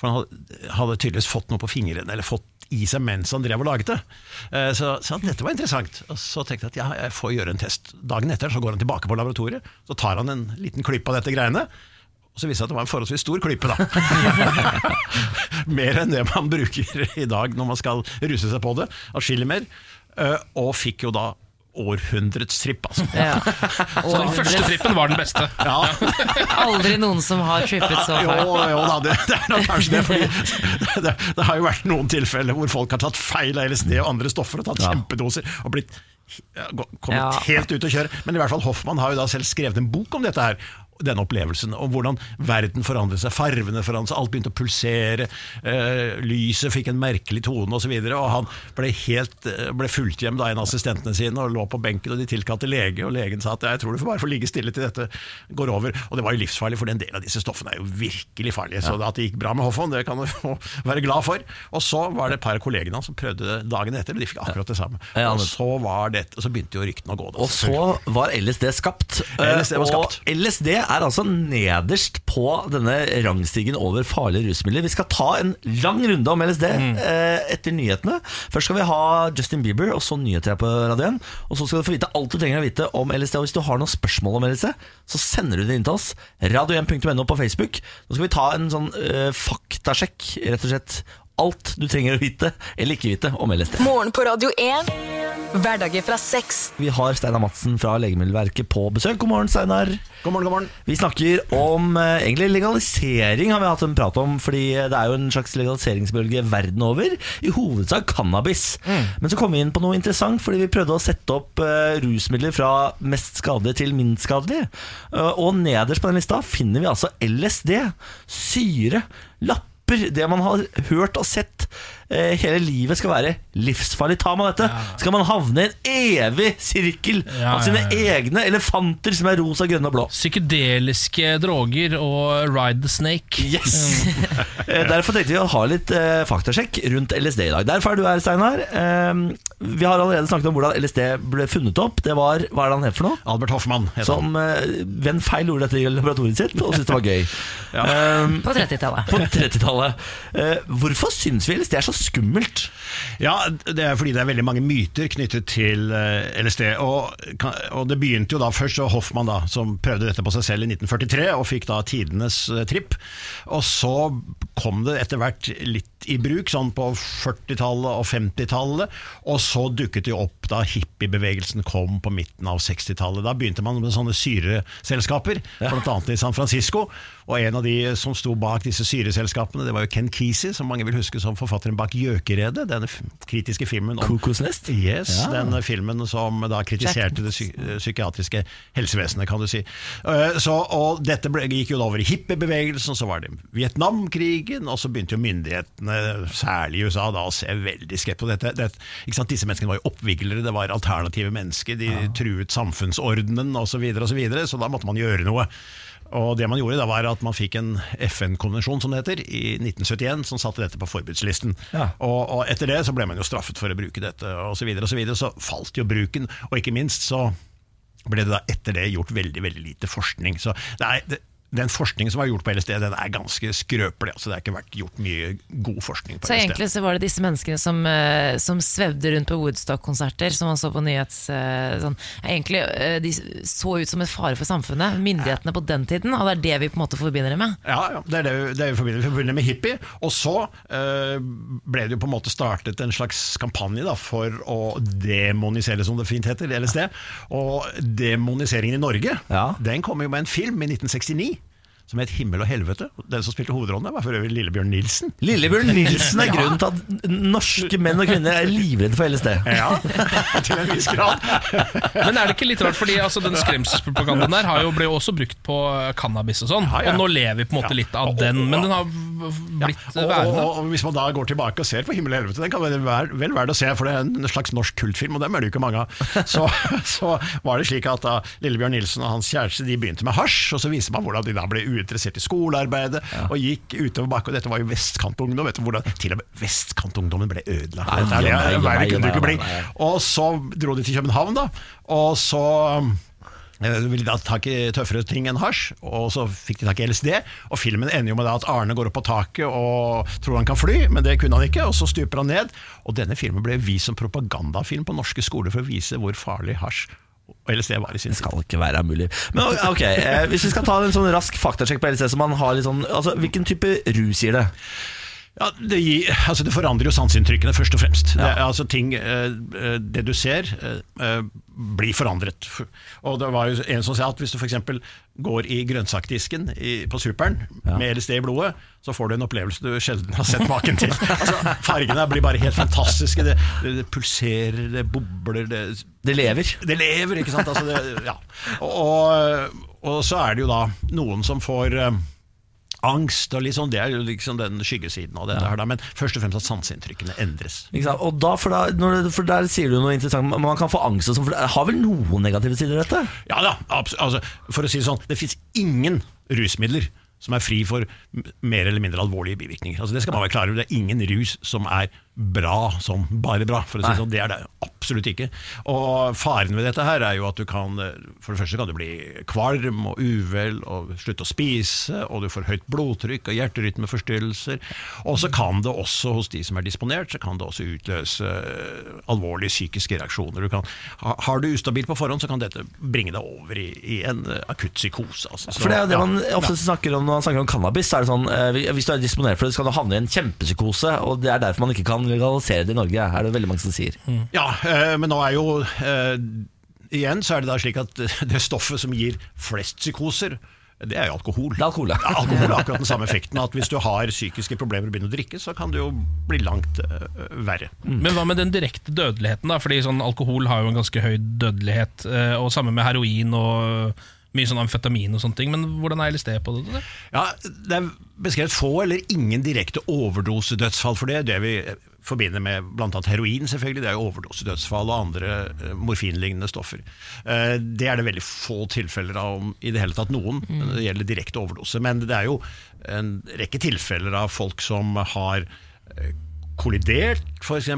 For han hadde tydeligvis fått noe på fingrene, eller fått i seg mens han drev og laget det. Eh, Så, så dette var interessant. Og så tenkte jeg at ja, jeg får gjøre en test. Dagen etter så går han tilbake på laboratoriet, så tar han en liten klipp av dette greiene. Og så viste det seg at det var en forholdsvis stor klype, da. mer enn det man bruker i dag når man skal ruse seg på det. Atskillig mer. Eh, Og fikk jo da århundrets tripp, altså. Ja. Så den første trippen var den beste. Ja, Aldri noen som har trippet så jo, jo da, det, det er nok kanskje det. Fordi det, det har jo vært noen tilfeller hvor folk har tatt feil av LSD og andre stoffer og tatt Ja. kjempedoser og blitt kommet Ja. helt ut å kjøre. Men i hvert fall Hoffmann har jo da selv skrevet en bok om dette her. Denne opplevelsen, Om hvordan verden forandret seg, farvene forandret seg, alt begynte å pulsere, eh, lyset fikk en merkelig tone osv. Og, så og han ble, helt, eh, ble fulgt hjem da en av assistentene sine og lå på benken, og de tilkalte lege, og legen sa at jeg tror du får bare får ligge stille til dette går over. Og det var jo livsfarlig, for en del av disse stoffene er jo virkelig farlige. Så at det gikk bra med Hoffmann, det kan du være glad for. Og så var det et par av kollegene hans som prøvde det dagen etter, og de fikk akkurat det samme. Ja, Og så var det, og så begynte jo ryktene å gå. Da, Og så var LSD skapt. eh, LSD var skapt. Og LSD er altså nederst på denne rangstigen over farlige rusmidler. Vi skal ta en lang runde om LSD eh, etter nyhetene. Først skal vi ha Justin Bieber, og så nyheter her på radioen. Og så skal du få vite alt du trenger å vite om LSD. Og hvis du har noen spørsmål om LSD, så sender du det inn til oss. Radio1.no på Facebook. Nå skal vi ta en sånn eh, faktasjekk, rett og slett. Alt du trenger å vite, eller ikke vite, om LSD. Morgen på Radio 1. Hverdager fra sex. Vi har Steinar Madsen fra Legemiddelverket på besøk. God morgen, Steinar. God morgen, god morgen. Vi snakker om eh, egentlig legalisering, har vi hatt en prat om. Fordi det er jo en slags legaliseringsbølge verden over. I hovedsak cannabis. Men så kom vi inn på noe interessant, fordi vi prøvde å sette opp eh, rusmidler fra mest skadelige til minst skadelige. Eh, og nederst på den lista finner vi altså LSD. Syre. Lapper. Det man har hørt og sett hele livet skal være livsfarlig. Tar man dette, skal man havne i en evig sirkel Ja, av sine ja, ja. egne elefanter som er rosa, grønne og blå. Psykedeliske droger og ride the snake. Yes! Eh, Derfor tenkte vi å ha litt eh, faktasjekk rundt LSD i dag. Derfor er du her, Steinar. Eh, vi har allerede snakket om hvordan LSD ble funnet opp. Det var, Hva er det han het for noe? Albert Hoffmann heter. Som eh, ved en feil gjorde dette i laboratoriet sitt og syntes det var gøy. Eh, På 30-tallet. på 30-tallet. Eh, hvorfor syns vi LSD er så skummelt? Ja, det er fordi det er veldig mange myter knyttet til eh, LSD. Og, og det begynte jo da først så Hoffmann, da, som prøvde dette på seg selv i 1943, og fikk da tidenes eh, tripp. Og så kom det etter hvert litt i bruk, sånn på 40-tallet og 50-tallet. Og så dukket det opp da hippiebevegelsen kom på midten av 60-tallet. Da begynte man med sånne syreselskaper, annet i San Francisco. Og en av de som sto bak disse syreselskapene, det var jo Ken Kesey, som mange vil huske som forfatteren bak 'Gjøkeredet', denne kritiske filmen om Kokosnest? Yes, Ja. den filmen som da kritiserte det psy psykiatriske helsevesenet, kan du si. Eh, Så, og dette ble, gikk jo da over i hippiebevegelsen, så var det Vietnamkrigen, og så begynte jo myndighetene, særlig i USA, da å se veldig skeptisk på dette. Det, ikke sant? Disse menneskene var jo oppviglere, det var alternative mennesker, de truet samfunnsordenen osv., så, videre, og så, videre, så da måtte man gjøre noe. Og det man gjorde da var at man fikk en FN-konvensjon som det heter, i 1971 som satte dette på forbudslisten. Ja. Og, og etter det så ble man jo straffet for å bruke dette og så videre og så videre. Så falt jo bruken, og ikke minst så ble det da etter det gjort veldig veldig lite forskning. Så det er, det, den forskningen som var gjort på LSD, den er ganske skrøpelig. Altså det har ikke vært gjort mye god forskning på Så LSD. egentlig så var det disse menneskene som, eh, som svevde rundt på Woodstock-konserter, som man så på nyhets... eh, sånn, egentlig, eh, de så ut som et fare for samfunnet, myndighetene på den tiden, og det er det vi på en måte forbinder det med. Ja, ja, det er det, vi- det er vi forbinder, vi forbinder med hippie. Og så eh, ble det jo på en måte startet en slags kampanje da, for å demonisere, som det fint heter, LSD. Og demoniseringen i Norge, Ja. den kom jo med en film i 1969. Som het 'Himmel og helvete'. Den som spilte hovedrollen, var for øvrig Lillebjørn Nilsen. Lillebjørn Nilsen er grunnen til at norske menn og kvinner er livredde for LSD. Ja, til en viss grad. Men er det ikke litt rart, fordi altså, den skremselspropagandaen der har jo ble også brukt på cannabis og sånn, Ja, ja. og nå lever vi på en måte litt av den, men den har blitt ja, og, værende. og, og Hvis man da går tilbake og ser på 'Himmel og helvete', den kan være vel, verdt å se, for det er en slags norsk kultfilm, og dem er det jo ikke mange av. Så, så var det slik at da Lillebjørn Nilsen og hans kjæreste de begynte med hasj, og så viser man hvordan de da ble uinteressert i skolearbeidet og gikk utover bakken. Dette var jo vestkantungdom, vet du hvordan til og med vestkantungdommen ble ødelagt. Nei, er det, nei, nei, nei, bli. nei, nei. Og så dro de til København, da, og så Eh, ville da tak i tøffere ting enn hasj, og så fikk de tak i LSD. Og filmen ender jo med at Arne går opp på taket og tror han kan fly, men det kunne han ikke, og så stuper han ned. Og denne filmen ble vist som propagandafilm på norske skoler for å vise hvor farlig hasj og LSD var i sin Det tid. skal ikke være mulig. Men ok, eh, Hvis vi skal ta en sånn rask faktasjekk på LSD, så man har litt sånn, altså, hvilken type rus gir det? Ja, det, gir, altså det forandrer jo sanseinntrykkene, først og fremst. Det, er altså ting, eh, eh, det du ser, eh, forandret. Og det var jo en som sa at hvis du f.eks. går i grønnsakdisken i, på Superen med LSD i blodet, så får du en opplevelse du sjelden har sett maken til. altså, fargene blir bare helt fantastiske. Det, det, det pulserer, det bobler, det Det lever. det lever, ikke sant? Altså ja. og, og, og så er det jo da noen som får eh, angst og litt sånn, det er jo liksom den skyggesiden av dette her da, men først og fremst at sanseinntrykkene endres. Og da, for, da, når, for der sier du noe interessant. Man kan få angst og sånn, for det har vel noen negative sider, dette? Ja da, altså, for å si det sånn, det finnes ingen rusmidler som er fri for mer eller mindre alvorlige bivirkninger. Altså, det skal man være klar over, det er ingen rus som er bra som bare bra, for å si sånn. Det er det absolutt ikke. Og faren ved dette her er jo at du kan For det første kan du bli kvalm og uvel og slutte å spise, og du får høyt blodtrykk og hjerterytmeforstyrrelser. Og så kan det også, hos de som er disponert, så kan det også utløse eh, alvorlige psykiske reaksjoner. Du kan, har du ustabilt på forhånd, så kan dette bringe deg over i, i en eh, akutt psykose. Altså. Så, For det er jo det ja. man ofte snakker om når man snakker om cannabis. Er det sånn, eh, Hvis du er disponert for det, så kan du havne i en kjempepsykose. Og det er derfor man ikke kan legalisere det i Norge, er det veldig mange som sier. Ja, eh, men nå er jo eh, Igjen så er det da slik at det stoffet som gir flest psykoser, det er jo alkohol. Det er alkohol, ja. ja. Alkohol har akkurat den samme effekten. At hvis du har psykiske problemer og begynner å drikke, så kan det jo bli langt uh, verre. Men hva med den direkte dødeligheten? da? Fordi sånn Alkohol har jo en ganske høy dødelighet, eh, og samme med heroin og mye sånn amfetamin og sånne ting. Men hvordan er LSD på det? Ja, Det er beskrevet få eller ingen direkte overdosedødsfall, for det det vi forbinder med bl.a. heroin. selvfølgelig, Det er jo overdosedødsfall og andre eh, morfinlignende stoffer. Eh, det er det veldig få tilfeller av om i det hele tatt noen. når Det gjelder direkte overdose. Men det er jo en rekke tilfeller av folk som har eh, kollidert, f.eks.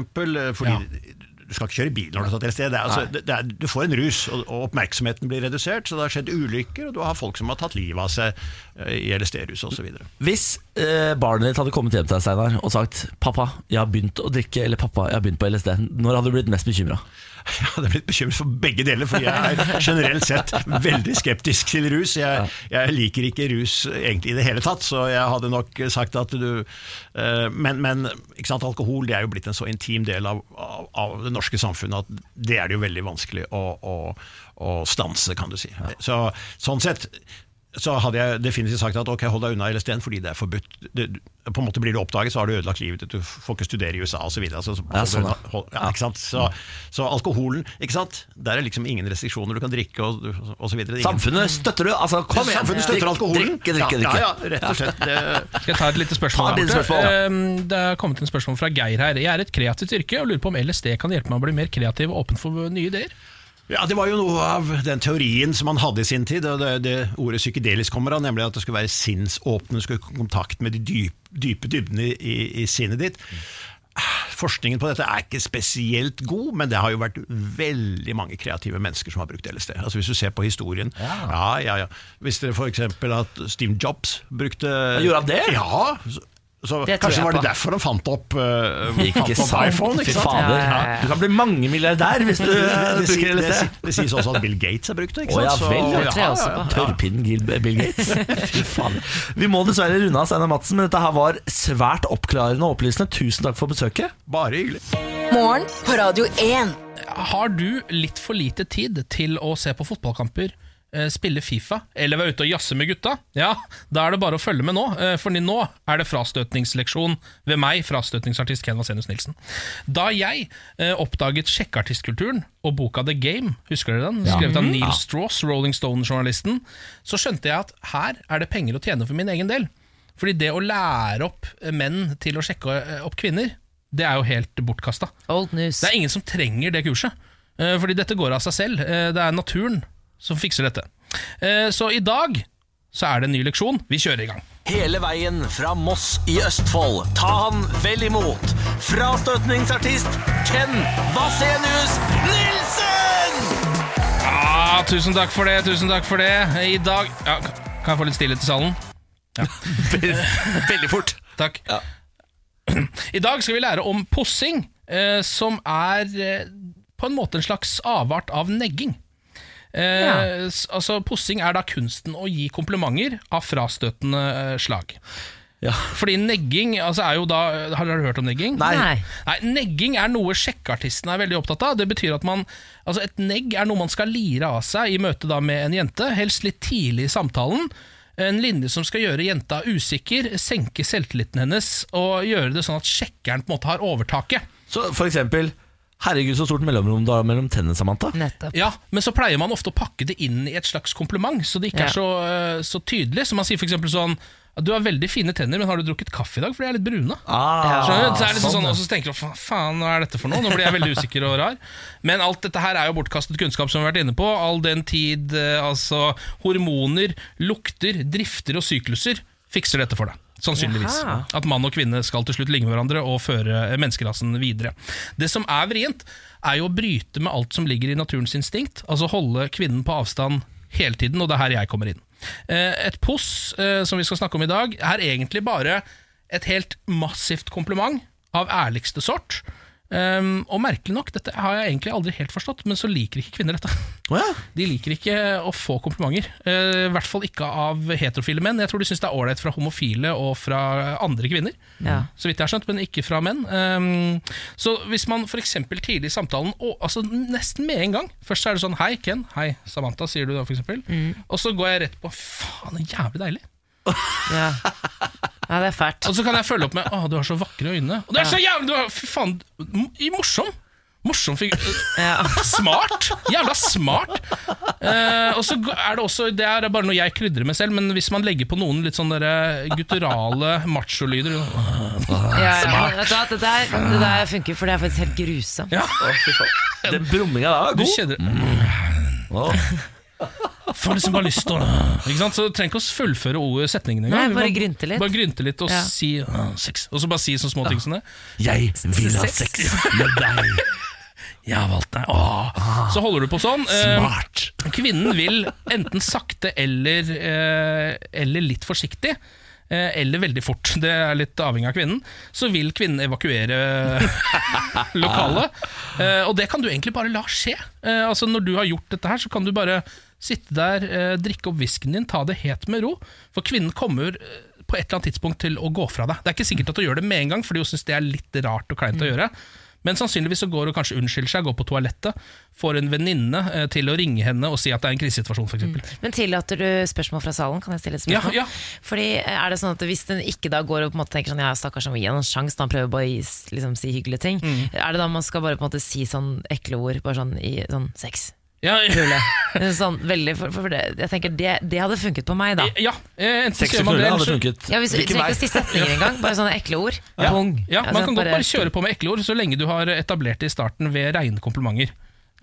Fordi du skal ikke kjøre bil når du har tatt LSD. Altså, det, det er, du får en rus, og, og oppmerksomheten blir redusert. Så det har skjedd ulykker, og du har folk som har tatt livet av seg i LSD-rus osv. Hvis eh, barnet ditt hadde kommet hjem til deg Steinar, og sagt 'pappa, jeg har begynt å drikke', eller 'pappa, jeg har begynt på LSD', når hadde du blitt mest bekymra? Jeg hadde blitt bekymret for begge deler, for jeg er generelt sett veldig skeptisk til rus. Jeg, jeg liker ikke rus egentlig i det hele tatt, så jeg hadde nok sagt at du eh, Men, men ikke sant, alkohol det er jo blitt en så intim del av, av, av det norske samfunnet at det er det jo veldig vanskelig å, å, å stanse, kan du si. Så, sånn sett så hadde jeg definitivt sagt at ok, hold deg unna LSD-en fordi det er forbudt. Det, på en måte Blir du oppdaget, så har du ødelagt livet ditt, du får ikke studere i USA osv. Så, så, Ja, sånn, ja. så, så alkoholen, ikke sant? der er liksom ingen restriksjoner. Du kan drikke og, osv. så videre. Samfunnet støtter du? Altså, kom igjen! Samfunnet støtter alkoholen. Drikke, drikke, drikke. Ja, ja, rett og slett. Det, Skal jeg ta et lite spørsmål? Ta spørsmål, ja. Det er kommet en spørsmål fra Geir her. Jeg er et kreativt yrke og lurer på om LSD kan hjelpe meg å bli mer kreativ og åpen for nye ideer. Ja, Det var jo noe av den teorien som han hadde i sin tid. og Det, det ordet psykedelisk kommer av, nemlig at det skulle være sinnsåpne, du skulle kontakt med de dyp, dype dybdene i, i sinnet ditt. Forskningen på dette er ikke spesielt god, men det har jo vært veldig mange kreative mennesker som har brukt LSD. Altså Hvis du ser på historien Ja, ja, ja. Hvis dere f.eks. at Steve Jobs brukte Gjorde han det? Ja, så, Det Kanskje var det på. derfor han fant opp, uh, Ikke fant opp sant? iPhone. Ikke sant? fader. Ja, ja, ja. Du kan bli mangemilliardær hvis du det, eh, bruker LSD. det, det sies også at Bill Gates har brukt det. ikke ja sant? vel, ja. Også på. Tørrpinnen Bill Gates. Fy faen. Vi må dessverre runde av, Steinar Madsen, men dette her var svært oppklarende og opplysende. Tusen takk for besøket. Bare hyggelig. Morgen på Radio 1. Har du litt for lite tid til å se på fotballkamper, spille Fifa eller være ute og jazze med gutta? Ja, da er det bare å følge med nå, eh, for nå er det frastøtningsleksjon ved meg, frastøtningsartist Ken Vasenius Nilsen. Da jeg eh, oppdaget sjekkeartistkulturen og boka The Game, husker dere den? Skrevet av Neil Strauss, Rolling Stone-journalisten, så skjønte jeg at her er det penger å tjene for min egen del. Fordi det å lære opp eh, menn til å sjekke eh, opp kvinner, det er jo helt bortkasta. Old news. Det er ingen som trenger det kurset. eh, Fordi dette går av seg selv. Eh, Det er naturen som fikser dette. Eh, Så i dag så er det en ny leksjon. Vi kjører i gang. Hele veien fra Moss i Østfold. Ta han vel imot. Frastøtningsartist Ken Vasenius Nilsen! Ja, tusen takk for det, tusen takk for det. I dag ja, Kan jeg få litt stillhet i salen? Veldig fort. Takk. I dag skal vi lære om pussing, eh, som er eh, på en måte en slags avart av negging. Eh, Ja. altså Pussing er da kunsten å gi komplimenter av frastøtende eh, slag. Ja. Fordi negging altså er jo da Har dere hørt om negging? Nei. Nei, Negging er noe sjekkeartistene er veldig opptatt av. Det betyr at man Altså Et negg er noe man skal lire av seg i møte da med en jente, helst litt tidlig i samtalen. En linje som skal gjøre jenta usikker, senke selvtilliten hennes og gjøre det sånn at sjekkeren på en måte har overtaket. Så for eksempel Herregud, så stort mellomrom du har mellom tennene, Samantha. Nettopp. Ja, Men så pleier man ofte å pakke det inn i et slags kompliment, så det ikke Ja. er så, øh, så tydelig. Så man sier f.eks. sånn Du har veldig fine tenner, men har du drukket kaffe i dag? For de er litt brune. Ah, Skjønner? Så er det liksom sånn, sånn, og så tenker du faen, hva er dette for noe? Nå blir jeg veldig usikker og rar. Men alt dette her er jo bortkastet kunnskap, som vi har vært inne på. All den tid eh, altså hormoner, lukter, drifter og sykluser fikser dette for deg. Sannsynligvis. Jaha. At mann og kvinne skal til slutt ligne hverandre og føre eh, menneskerasen videre. Det som er vrient, er jo å bryte med alt som ligger i naturens instinkt. Altså holde kvinnen på avstand hele tiden, og det er her jeg kommer inn. Eh, Et puss, eh, som vi skal snakke om i dag, er egentlig bare et helt massivt kompliment av ærligste sort. Um, og merkelig nok, dette har jeg egentlig aldri helt forstått, men så liker ikke kvinner dette. Oh, ja. De liker ikke å få komplimenter. Uh, I hvert fall ikke av heterofile menn. Jeg tror de syns det er ålreit fra homofile og fra andre kvinner. Ja. Så vidt jeg har skjønt, men ikke fra menn. Um, så hvis man f.eks. tidlig i samtalen, og, altså nesten med en gang Først så er det sånn 'hei, Ken', 'hei, Samantha', sier du da, f.eks. eksempel Og så går jeg rett på 'faen, jævlig deilig'. Ja. ja, det er fælt. Og så kan jeg følge opp med 'å, du har så vakre øyne'. Og det er så jævlig du har, Fy faen, i morsom! Morsom figur. Ja. Smart! Jævla smart! Eh, og så er det også Det er bare noe jeg krydrer med selv, men hvis man legger på noen litt sånn derre gutturale macholyder Ja, ja. Du hva, Det, der, det der funker, for det er faktisk helt grusomt. Ja, Den brumminga da er du kjenner, mm. Å, Får liksom bare lyst til å Ikke sant? Så du trenger ikke å fullføre ordet setningen engang. Nei, bare grynte litt. Bare grynte litt og Ja. si ah, sex. Og så bare si sånne små ting som det. Jeg vil ha Sex. sex med deg. Jeg har valgt deg. Åh. Så holder du på sånn. Eh, Smart. Kvinnen vil enten sakte eller, eh, eller litt forsiktig. eh, Eller veldig fort, det er litt avhengig av kvinnen. Så vil kvinnen evakuere lokalet. Eh, Og det kan du egentlig bare la skje. Eh, Altså Når du har gjort dette her, så kan du bare sitte der, eh, drikke opp whiskyen din, ta det helt med ro. For kvinnen kommer eh, på et eller annet tidspunkt til å gå fra deg. Det er ikke sikkert at hun gjør det med en gang, fordi hun syns det er litt rart og kleint å gjøre. Men sannsynligvis så går hun kanskje unnskylder seg, går på toalettet, får en venninne eh, til å ringe henne og si at det er en krisesituasjon, f.eks. Men tillater du spørsmål fra salen? Kan jeg stille et spørsmål? ja. ja. Fordi er det sånn at Hvis den ikke da går og på en måte tenker sånn Ja, stakkars, han vil gi en sjanse, han prøver bare å liksom, si hyggelige ting. Mm. Er det da man skal bare på en måte si sånn ekle ord, bare sånn i sånn sex? Ja, ja, Sånn, veldig, for, for det, jeg tenker det, det hadde funket på meg, da. ja eh, enten så Sex gjør og man det, knulle eller hadde funket. Ja, hvis Hvilken ikke å si setninger engang, bare sånne ekle ord. Ja. Pung. Ja, man Altså, kan godt bare kjøre på med ekle ord, så lenge du har etablert det i starten ved rene komplimenter.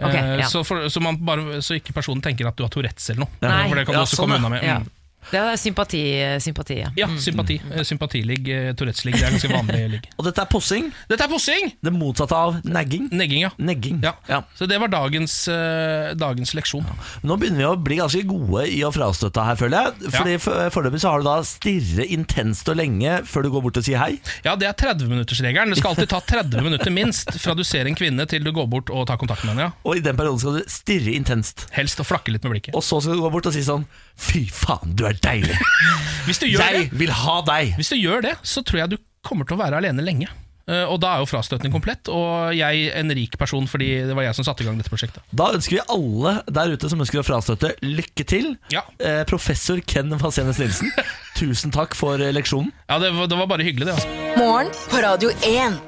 Ok, Eh, ja. så, for, så, man bare, så ikke personen tenker at du har Tourettes eller noe. Nei. For det kan Ja, du også sånn, komme unna med. Ja. Mm. Det er sympati, sympati ja. Ja, sympati. Mm. Sympatiligg, eh, Tourettes-ligg, det er ganske vanlig ligg. Og dette er possing. Dette er possing! Det motsatte av nagging. Negging, ja. Negging. ja. Ja. Så det var dagens, uh, dagens leksjon. Nå begynner vi å bli ganske gode i å frastøtte her, føler jeg. Fordi for- Foreløpig så har du da stirre intenst og lenge før du går bort og sier hei. Ja, det er 30-minuttersregelen. Det skal alltid ta 30 minutter minst fra du ser en kvinne til du går bort og tar kontakt med henne. Ja. Og i den perioden skal du stirre intenst. Helst og flakke litt med blikket. Og så skal du gå bort og si sånn Fy faen, du er deilig. Hvis du gjør Jeg det, vil ha deg. Hvis du gjør det, så tror jeg du kommer til å være alene lenge. Eh, Og da er jo frastøtning komplett, og jeg en rik person fordi det var jeg som satte i gang dette prosjektet. Da ønsker vi alle der ute som ønsker å frastøtte, lykke til. Ja, Eh, professor Ken Vasenes Nilsen, tusen takk for eh, leksjonen. ja det, var, det var bare hyggelig, det. altså. Morgen på Radio 1.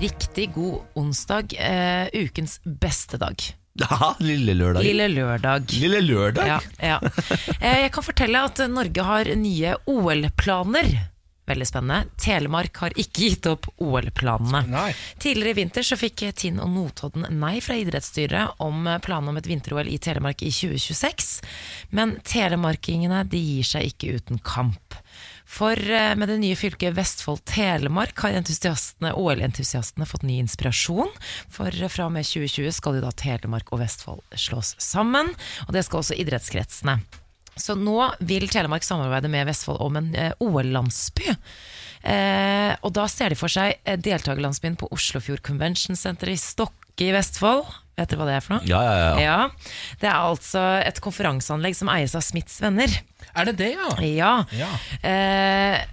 Riktig god onsdag. Eh, ukens beste dag. Ja, lille lørdag. Lille lørdag. Lille lørdag? Ja, ja. Eh, Jeg kan fortelle at Norge har nye OL-planer. Veldig spennende. Telemark har ikke gitt opp OL-planene. Tidligere i vinter så fikk Tinn og Notodden nei fra idrettsstyret om planene om et vinter-OL i Telemark i 2026. Men telemarkingene de gir seg ikke uten kamp. For eh, med det nye fylket Vestfold-Telemark har entusiastene, OL-entusiastene fått ny inspirasjon. For eh, fra og med 2020 skal jo da Telemark og Vestfold slås sammen, og det skal også idrettskretsene. Så nå vil Telemark samarbeide med Vestfold om en eh, OL-landsby. Eh, og da ser de for seg deltakerlandsbyen på Oslofjord Convention Center i Stokke i Vestfold. Vet dere hva det er for noe? Ja, ja, ja. Ja, Det er altså et konferanseanlegg som eies av Smiths venner. Er det det, ja? Ja. Ja. Eh,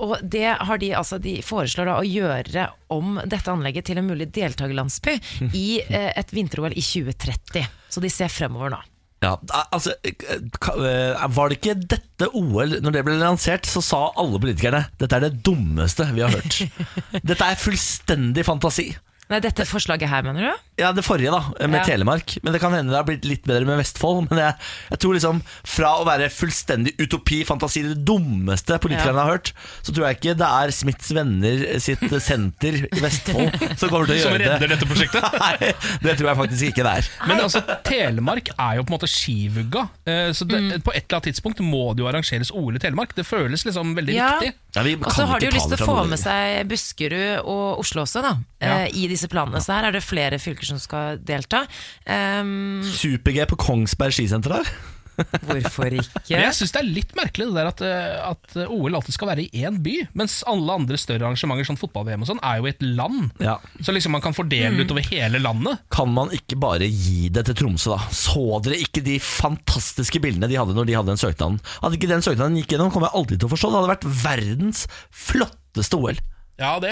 og det har de, altså, de foreslår da å gjøre om dette anlegget til en mulig deltakerlandsby i eh, et vinter-OL i 2030. Så de ser fremover nå. Ja, altså, eh, eh, Var det ikke dette OL Når det ble lansert, så sa alle politikerne Dette er det dummeste vi har hørt. Dette er fullstendig fantasi. Nei, dette forslaget her, mener du? Ja, det forrige, da, med Ja. Telemark. Men det kan hende det har blitt litt bedre med Vestfold. Men jeg, jeg tror liksom fra å være fullstendig utopi, fantasi, det dummeste politikerne Ja. har hørt, så tror jeg ikke det er Smiths Venner sitt senter i Vestfold som kommer til å Som gjøre redder det. dette prosjektet. Nei, det tror jeg faktisk ikke det er. Men altså, Telemark er jo på en måte skivugga. eh, Så det, på et eller annet tidspunkt må det jo arrangeres OL i Telemark. Det føles liksom veldig Ja. riktig. Ja, vi Og så har de jo lyst til å få med seg Buskerud og Oslo også, da. Ja. eh, I disse planene. Så her er det flere fylker som skal delta. Um, Super-G på Kongsberg skisenter der. hvorfor ikke? Men jeg syns det er litt merkelig det der at, eh, at OL alltid skal være i én by, mens alle andre større arrangementer, sånn fotball-VM og sånn, er jo i et land. Ja. Så liksom man kan fordele det utover hele landet. Kan man ikke bare gi det til Tromsø, da? Så dere ikke de fantastiske bildene de hadde når de hadde den søknaden? At ikke den søknaden gikk gjennom, kommer jeg aldri til å forstå. Det hadde vært verdens flotteste OL. Ja, det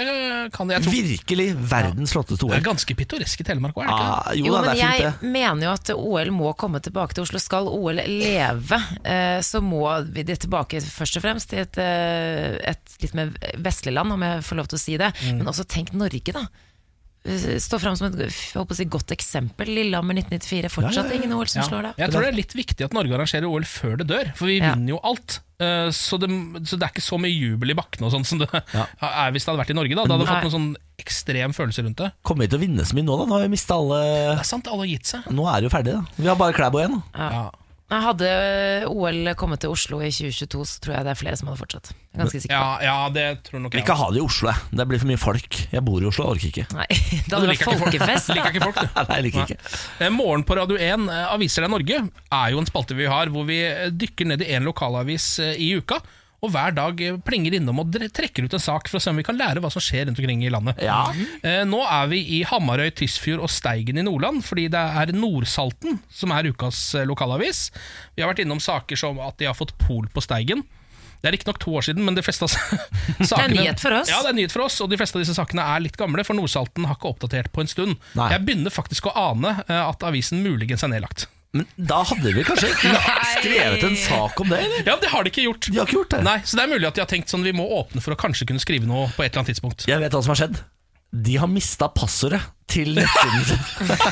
kan jeg tro. Virkelig verdens flotteste Det er ganske pittoresk i Telemark òg, er det ikke? Ah, jo, Jo, da, men det er fint, jeg det. mener jo at OL må komme tilbake til Oslo. Skal OL leve, eh, så må vi det tilbake først og fremst til et, eh, et litt mer vestlig land, om jeg får lov til å si det. Mm. Men også tenk Norge, da. Stå fram som et håper å si, godt eksempel. Lillehammer 1994, fortsatt ingen OL som Ja. slår det. Jeg tror det er litt viktig at Norge arrangerer OL før det dør, for vi Ja. vinner jo alt. Eh, Så det, så det er ikke så mye jubel i bakkene og sånn som det er hvis det hadde vært i Norge. da da hadde du fått noen sånn ekstrem følelse rundt det. Kommer vi til å vinne så mye nå, da? Nå har vi mista alle Det er sant, alle har gitt seg. Nå er det jo ferdig, da. Vi har bare Klæbo igjen. da. Ja. Hadde OL kommet til Oslo i 2022, så tror jeg det er flere som hadde fortsatt. Ganske sikker Ja, ja, det tror nok Vi jeg. kan ikke ha det i Oslo, jeg. Det blir for mye folk. Jeg bor i Oslo, jeg orker ikke. Nei, det hadde vært liker ikke folk. folkefest. Liker ikke folk, du. Nei, jeg liker ikke. Eh, Morgen på Radio 1, eh, Aviser deg Norge, er jo en spalte vi har hvor vi eh, dykker ned i en lokalavis eh, i uka. Og hver dag eh, plinger innom og trekker ut en sak for å se om vi kan lære hva som skjer rundt omkring i landet. Ja. Eh, Nå er vi i Hamarøy, Tysfjord og Steigen i Nordland, fordi det er Nordsalten som er ukas eh, lokalavis. Vi har vært innom saker som at de har fått pol på Steigen. Det er riktignok to år siden, men de fleste av sakene nyhet for oss. Ja, det er nyhet for oss, og de fleste av disse sakene er litt gamle, for Nordsalten har ikke oppdatert på en stund. Nei. Jeg begynner faktisk å ane eh, at avisen muligens er nedlagt. Men da hadde vi kanskje skrevet en sak om det, eller? Ja, det har de ikke gjort. De har ikke gjort det. Nei, Så det er mulig at de har tenkt sånn vi må åpne for å kanskje kunne skrive noe på et eller annet tidspunkt. Jeg vet hva som har skjedd. De har mista passordet til nettsiden sin.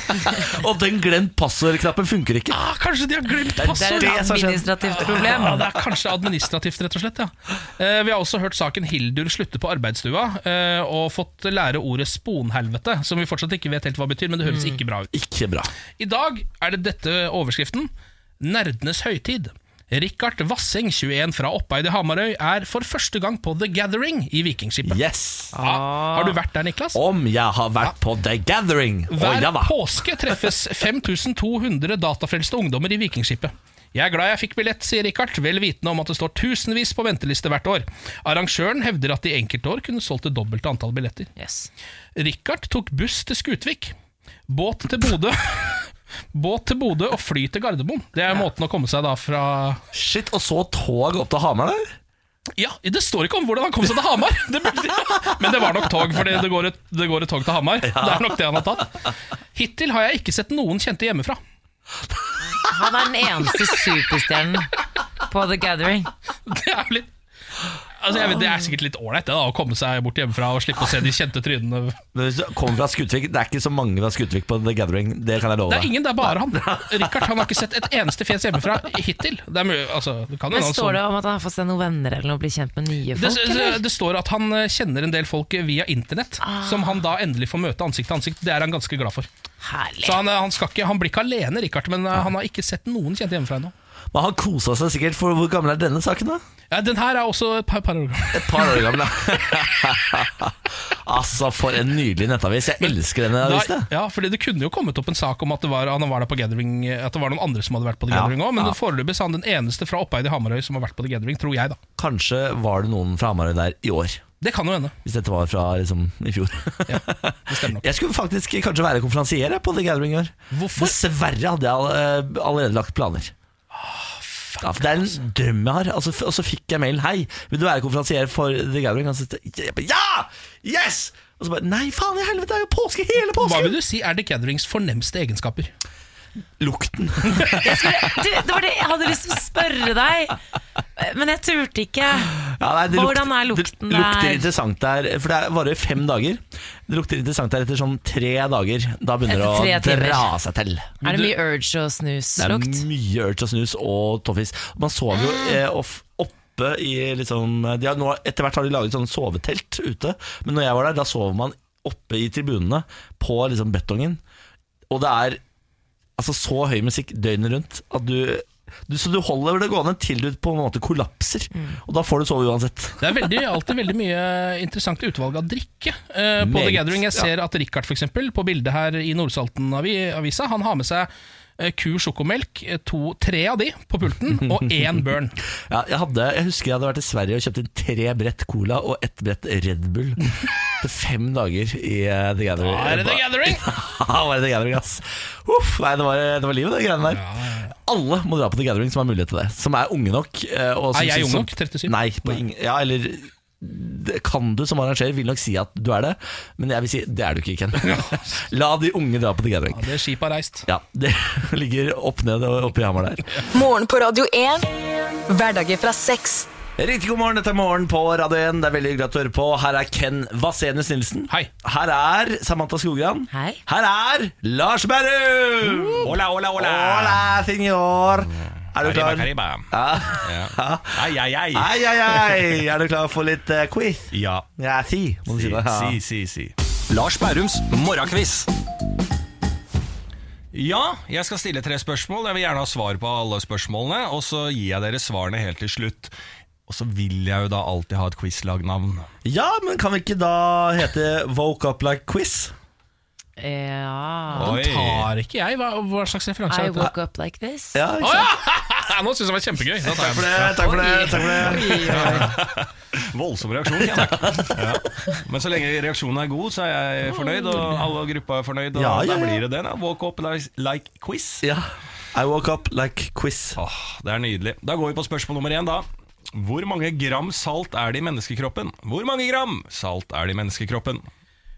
og den glemt passordknappen funker ikke. Ah, kanskje de har glemt passord! det er et. Administrativt problem. Ja, det er kanskje administrativt, rett og slett. Ja. Eh, vi har også hørt saken Hildur slutte på arbeidsstua, eh, og fått lære ordet sponhelvete, som vi fortsatt ikke vet helt hva betyr, men det høres ikke bra ut. Ikke bra. I dag er det dette overskriften. Nerdenes høytid. Rikard Vasseng, 21 fra Oppeid i Hamarøy, er for første gang på The Gathering i Vikingskipet. Yes. Ja, har du vært der, Niklas? Om jeg har vært på The Gathering. Hver ja påske treffes 5200 datafrelste ungdommer i Vikingskipet. Jeg er glad jeg fikk billett, sier Richard, vel vitende om at det står tusenvis på venteliste hvert år. Arrangøren hevder at de enkelte år kunne solgt det dobbelte antall billetter. Yes. Richard tok buss til Skutvik, båt til Bodø Båt til Bodø og fly til Gardermoen. Det er måten å komme seg da fra Shit, og så tog opp til Hamar der? Ja, Det står ikke om hvordan han kom seg til Hamar, det burde, men det var nok tog. For det går, et, det går et tog til Hamar. Det er nok det han har tatt. Hittil har jeg ikke sett noen kjente hjemmefra. Han er den eneste superstjernen på The Gathering. Det er litt Altså, jeg vet, Det er sikkert litt ålreit å komme seg bort hjemmefra og slippe å se de kjente trynene. Men hvis du kommer fra Skutvik Det er ikke så mange fra Skutvik på The Gathering. Det kan jeg love Det er ingen, det er bare han. Richard han har ikke sett et eneste fjes hjemmefra hittil. Det, er mulig, altså, det kan Men Står sånn. det om at han har fått seg noen venner eller noe, blir kjent med nye folk? det, eller? det står at han eh, kjenner en del folk via internett, som han da endelig får møte ansikt til ansikt. Det er han ganske glad for. Herlig. Så han, eh, han, skal ikke, han blir ikke alene, Richard, men eh, han har ikke sett noen kjente hjemmefra ennå. Men han kosa seg sikkert, for hvor gammel er denne saken, da? Ja, den her er også et par, par år gammel. Et par år gammel, da. altså, for en nydelig nettavis. Jeg elsker denne avisen. ja, fordi Det kunne jo kommet opp en sak om at det var, han var der på Gathering At det var noen andre som hadde vært på The Ja, Gathering òg, men ja. foreløpig er han den eneste fra Oppeid i Hamarøy som har vært på The Gathering, tror jeg, da. Kanskje var det noen fra Hamarøy der i år. Det kan jo hende. Hvis dette var fra liksom, i fjor. ja, Det stemmer nok. Jeg skulle faktisk kanskje være konferansier på The Gathering i år. Hvorfor? Dessverre hadde jeg eh, allerede lagt planer. Ja, for det er en drøm jeg har. Altså, og så fikk jeg mailen 'Hei, vil du være konferansier for The Gathering?' Ja! Yes! Og så bare Nei, faen i helvete, det er jo påske hele påsken! Hva vil du si er The Gatherings fornemste egenskaper? Lukten. Jeg skulle, du, det var det jeg hadde lyst til å spørre deg. Men jeg turte ikke. Ja, nei, Hvordan lukter- er lukten der? Det lukter der? interessant der, for det varer fem dager. Det lukter interessant der etter sånn tre dager. Da begynner det å dra seg til. Er det mye urge og Det er mye Urge og snus og toffis. Man sover jo eh, off, oppe i liksom de har nå, Etter hvert har de laget sånn sovetelt ute, men når jeg var der, da sover man oppe i tribunene på liksom betongen. Og det er altså så høy musikk døgnet rundt at du, du Så du holder det gående til du på en måte kollapser. Og da får du sove uansett. Det er veldig, alltid veldig mye interessant utvalg av drikke eh, på Meget, The Gathering. Jeg ser at Richard eksempel, på bildet her i Nordsalten-avisa, han har med seg ku sjokomelk, eh, to, tre av de på pulten, og én burn. Ja, jeg, hadde, jeg husker jeg hadde vært i Sverige og kjøpt inn tre brett Cola og ett brett Red Bull til fem dager i eh, The Gathering. Da er det The Gathering! Ja, var det The Gathering, ass. Uff, nei, det var, det var livet, det greiene der. Alle må dra på The Gathering som har mulighet til det. Som er unge nok. eh, som Er jeg ung nok? 37? Nei, på ingen, ja, eller det kan du som arrangerer, vil nok si at du er det, men jeg vil si det er du ikke, Ken. La de unge dra på The Gathering. Ja, det skipet har reist. Ja, Det ligger opp ned og oppe i Hamar der. Morgen på Radio 1. Hverdager fra seks. Riktig god morgen, dette er Morgen på Radio 1. Det er veldig hyggelig at du hører på. Her er Ken Vasenius Nilsen. Hei. Her er Samantha Skogran. Hei. Her er Lars Berrum! Hola, hola, hola. Hola, senor. Er du klar? Kariba, kariba. Ja. Ai, ai, ai. Ai, ai, ai. Er du klar for litt uh, quiz? Ja. Ja, si. Må du si det. Ja. Si, si, si. Lars Bærums morgenquiz. Ja, jeg skal stille tre spørsmål. Jeg vil gjerne ha svar på alle spørsmålene. Og så gir jeg dere svarene helt til slutt. Og så vil jeg jo da alltid ha et quizlagnavn. ja, men kan vi ikke da hete Woke Up Like Quiz? Ja Oi. Tar ikke jeg. Hva, hva slags referanse I er dette? woke up like this. Ja, ikke sant? ja! Nå syns jeg det var kjempegøy. Da tar jeg Takk for den. det. Takk for det, takk for det. Voldsom reaksjon. Ja. Ja. Men så lenge reaksjonen er god, så er jeg fornøyd, og alle gruppa er fornøyd. Og Ja, ja, da blir det det. da Walk up like, like quiz. Ja. I woke up like quiz. Åh, det er nydelig. Da går vi på spørsmål nummer én, da. Hvor mange gram salt er det i menneskekroppen? Hvor mange gram salt er det i menneskekroppen?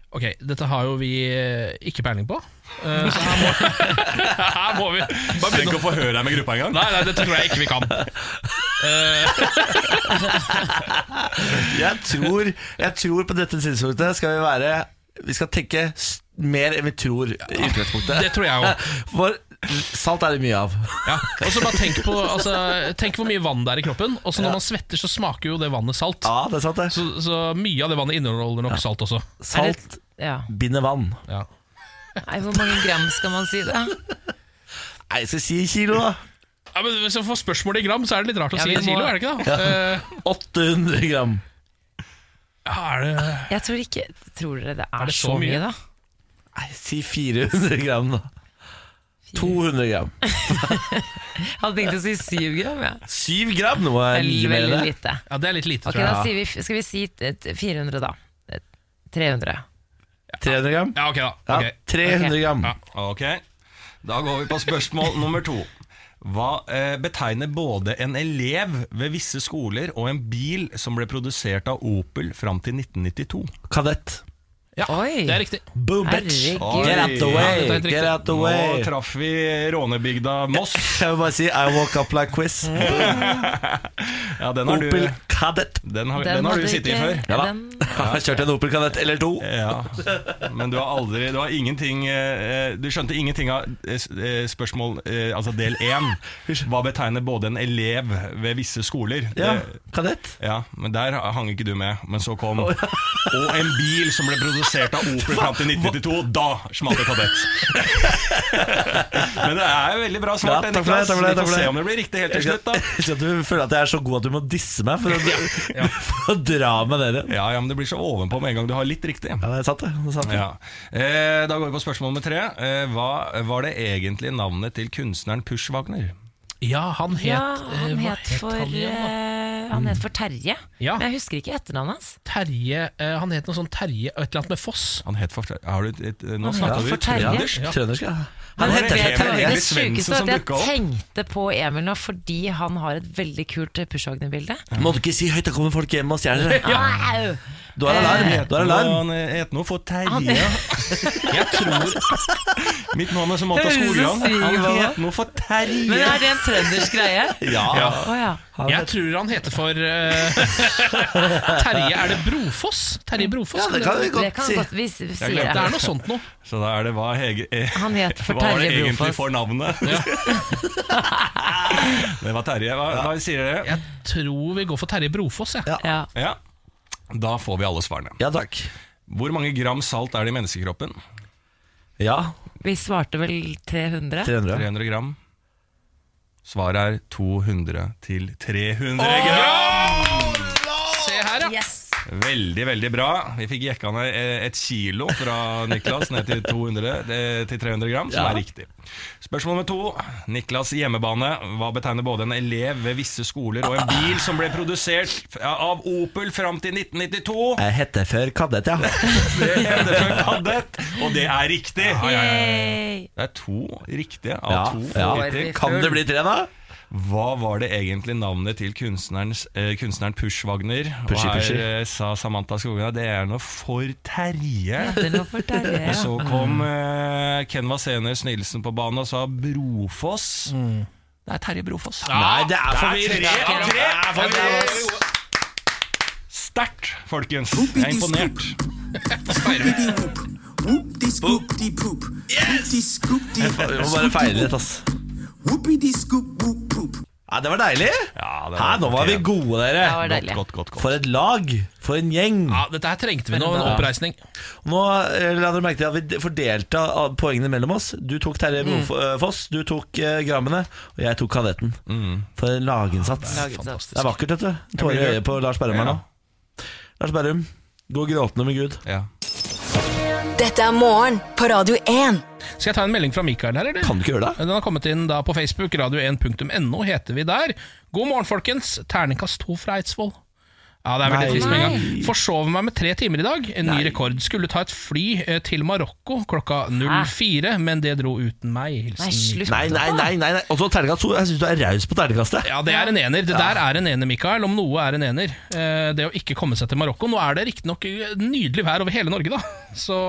Ok, dette har jo vi eh, ikke peiling på. Uh, så her må, her må vi bare begynne å få høre deg med gruppa engang. Nei, nei, dette tror jeg ikke vi kan. Jeg tror, jeg tror på dette tidspunktet skal vi være Vi skal tenke mer enn vi tror i utgangspunktet. Det tror jeg òg. For salt er det mye av. Ja. Og så bare tenk på altså, Tenk hvor mye vann det er i kroppen. Og så når man svetter, så smaker jo det vannet salt. Ja, det er sant det. Så, så mye av det vannet inneholder nok salt også. Salt Ja. binder vann. Ja. Nei, hvor mange gram skal man si det? Nei, jeg skal si kilo, da. Ja, men Hvis jeg får spørsmål i gram, så er det litt rart å Ja, si vi må- kilo, er det ikke da? Eh, 800 gram. ja, er det Jeg tror ikke Tror dere det er, Er det så så mye, mye? da? Nei, si 400 gram, da. 200 gram. Jeg hadde tenkt å si 7 gram. Ja. 7 gram? Nå er jeg Veldig, veldig lite. Ja, det er litt lite, okay, tror jeg. da sier vi, skal vi si 400, da. Et 300. 300 gram? Ja, ok da. Ja, 300 Ok. gram. Ja. Ok, da går vi på spørsmål nummer to. Hva eh, betegner både en elev ved visse skoler og en bil som ble produsert av Opel fram til 1992? Kadett. Ja, Oi. det er riktig. Boom, bitch. Herregud. Get out the way. riktig. Get out the way. Nå traff vi rånebygda Moss. Jeg vil bare si I woke up like quiz. Ja, den har du, Opel Kadett. den har, den har du sittet i før. Ja da. Den, Jeg har kjørt en Opel Kadett eller to. Ja, Men du har aldri Du har ingenting eh, Du skjønte ingenting av eh, eh, spørsmål Altså del én. Hva betegner både en elev ved visse skoler? Ja, Kadett. ja, men der hang ikke du med. Men så kom Og en bil som ble produsert av Opel fram til 1992. Da smalt det kadett! men det er jo veldig bra svart. Ja, takk for det, takk for det, Vi får se om det blir riktig helt til slutt, da. Du føler at jeg er så god at du må disse meg for å, for å dra med dere. Ja, ja, men det blir så ovenpå med en gang du har litt riktig. Ja, det er sant det. det, er sant, det. Ja. Eh, da går vi på spørsmål nummer tre. Eh, hva var det egentlig navnet til kunstneren Push Wagner? Ja, han het, ja, eh, han hva het for, han igjen, eh, han het for Terje. Ja. Men jeg husker ikke etternavnet hans. Terje eh, Han het noe sånn Terje et eller annet med Foss. Han het for, har du et, Nå snakka vi Terje. trøndersk. Ja. Trøndersk, ja. Han heter Emil det, sjukeste som at jeg tenkte på Emil nå fordi han har et veldig kult Pushwagner-bilde. Må du ikke si høyt, da kommer folk hjem og stjeler det. Du har alarm. Du har alarm. Han heter noe for Terje. Jeg tror Mitt navn er som Mata Skogran. Han heter noe for Terje. Men er det en trøndersk greie? Ja. Å ja. Jeg tror han heter for uh, Terje Er det Brofoss? Terje Brofoss? Ja, det kan vi Det kan si. godt vi s- sier Det det. er noe sånt noe. Så da er det hva Hege eh, Han het for Hva var det egentlig Brofoss. for navnet? det var Terje. Hva, hva sier dere? Jeg tror vi går for Terje Brofoss. Jeg. Ja. Ja. Ja. Da får vi alle svarene. Ja takk. Hvor mange gram salt er det i menneskekroppen? Ja, Vi svarte vel 300? 300. 300 gram. Svaret er 200 til 300 gram! Veldig, veldig bra. Vi fikk jekka ned eh, et kilo fra Niklas ned til 200 eh, til 300 gram, som Ja. er riktig. Spørsmål nummer to. Niklas' hjemmebane hva betegner både en elev ved visse skoler og en bil som ble produsert av Opel fram til 1992. Jeg heter før Kadett, ja. Det heter før Kadett, og det er riktig. Yay! Det er to riktige av ja, to ja. Kan det bli tre, da? Hva var det egentlig navnet til eh, kunstneren Pushwagner? Pushy, og her pushy. eh, sa Samantha Skogen det er noe for Terje. Det er noe for Terje. Og så kom eh, Ken Vasenus Nilsen på banen og sa Brofoss. Det er Terje Brofoss. Nei, det er for tre vidt. av tre! Sterkt, folkens. Jeg er imponert. Vi må bare feile litt, ass. Ja, det var deilig. Ja, det Hæ, nå var vi gode, dere. Det var deilig. Godt, godt, godt. For et lag. For en gjeng. Ja, Dette her trengte vi nå, en oppreisning. Nå eh, la dere merke til at vi fordelte poengene mellom oss. Du tok Terje Mm. Brofoss, du tok uh, grammene, og jeg tok kadetten. For en laginnsats. Ja, Det er vakkert, vet du. Tårer i øyet på Lars Berrum her nå. Lars Berrum, gå gråtende med Gud. Ja. Dette er morgen på Radio 1. Skal jeg ta en melding fra Mikael her, eller? Kan du ikke gjøre det? Den har kommet inn da på Facebook. Radio1.no heter vi der. God morgen, folkens. Terningkast to fra Eidsvoll. Ja, det er veldig trist med en Nei. gang. Forsov meg med tre timer i dag. En ny rekord. Skulle ta et fly eh, til Marokko klokka 04, men det dro uten meg. Hilsen Nei, slutt. Nei, nei, nei. nei, nei. Og så terningkast to. Jeg syns du er raus på terningkastet. Ja, det er en ener. Det der er en ener, Mikael. Om noe er en ener. Eh, Det å ikke komme seg til Marokko. Nå er det riktignok nydelig vær over hele Norge, da. Så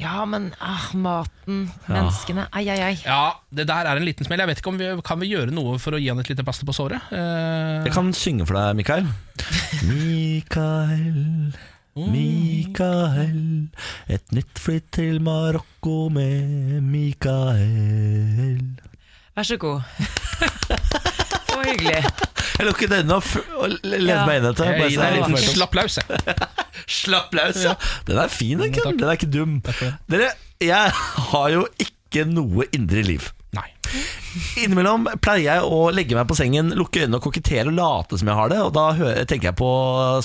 Ja, men ah, maten, menneskene Ai, ai, ai. ja, det der er en liten smell. Jeg vet ikke om vi kan vi gjøre noe for å gi han et lite plaster på såret. Eh, Jeg kan synge for deg, Mikael. Mikael, Mikael. Et nytt fly til Marokko med Mikael. Vær så god. Så hyggelig. Jeg lukket øynene og f- og lente Ja. meg inn etter. Jeg gir deg en liten slapp jeg. Slapp løs, ja. Den er fin, den, Ken. Den er ikke dum. Dere, jeg har jo ikke noe indre liv. Nei. Innimellom pleier jeg å legge meg på sengen, lukke øynene og kokettere og late som jeg har det. Og da tenker jeg på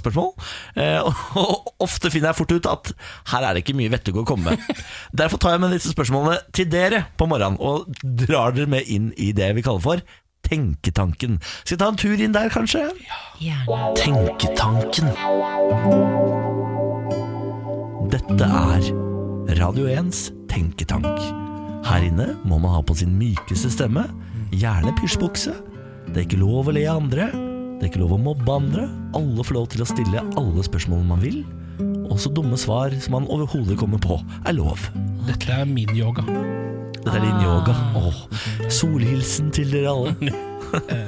spørsmål. Eh, og ofte finner jeg fort ut at her er det ikke mye vettug å komme med. Derfor tar jeg med disse spørsmålene til dere på morgenen og drar dere med inn i det vi kaller for Tenketanken. Skal vi ta en tur inn der, kanskje? Gjerne. Tenketanken. Dette er Radio 1s tenketank. Her inne må man ha på sin mykeste stemme, gjerne pysjbukse. Det er ikke lov å le av andre, det er ikke lov å mobbe andre. Alle får lov til å stille alle spørsmålene man vil. Også dumme svar som man overhodet kommer på, er lov. Dette er min yoga. Dette er din yoga. Åh, solhilsen til dere alle.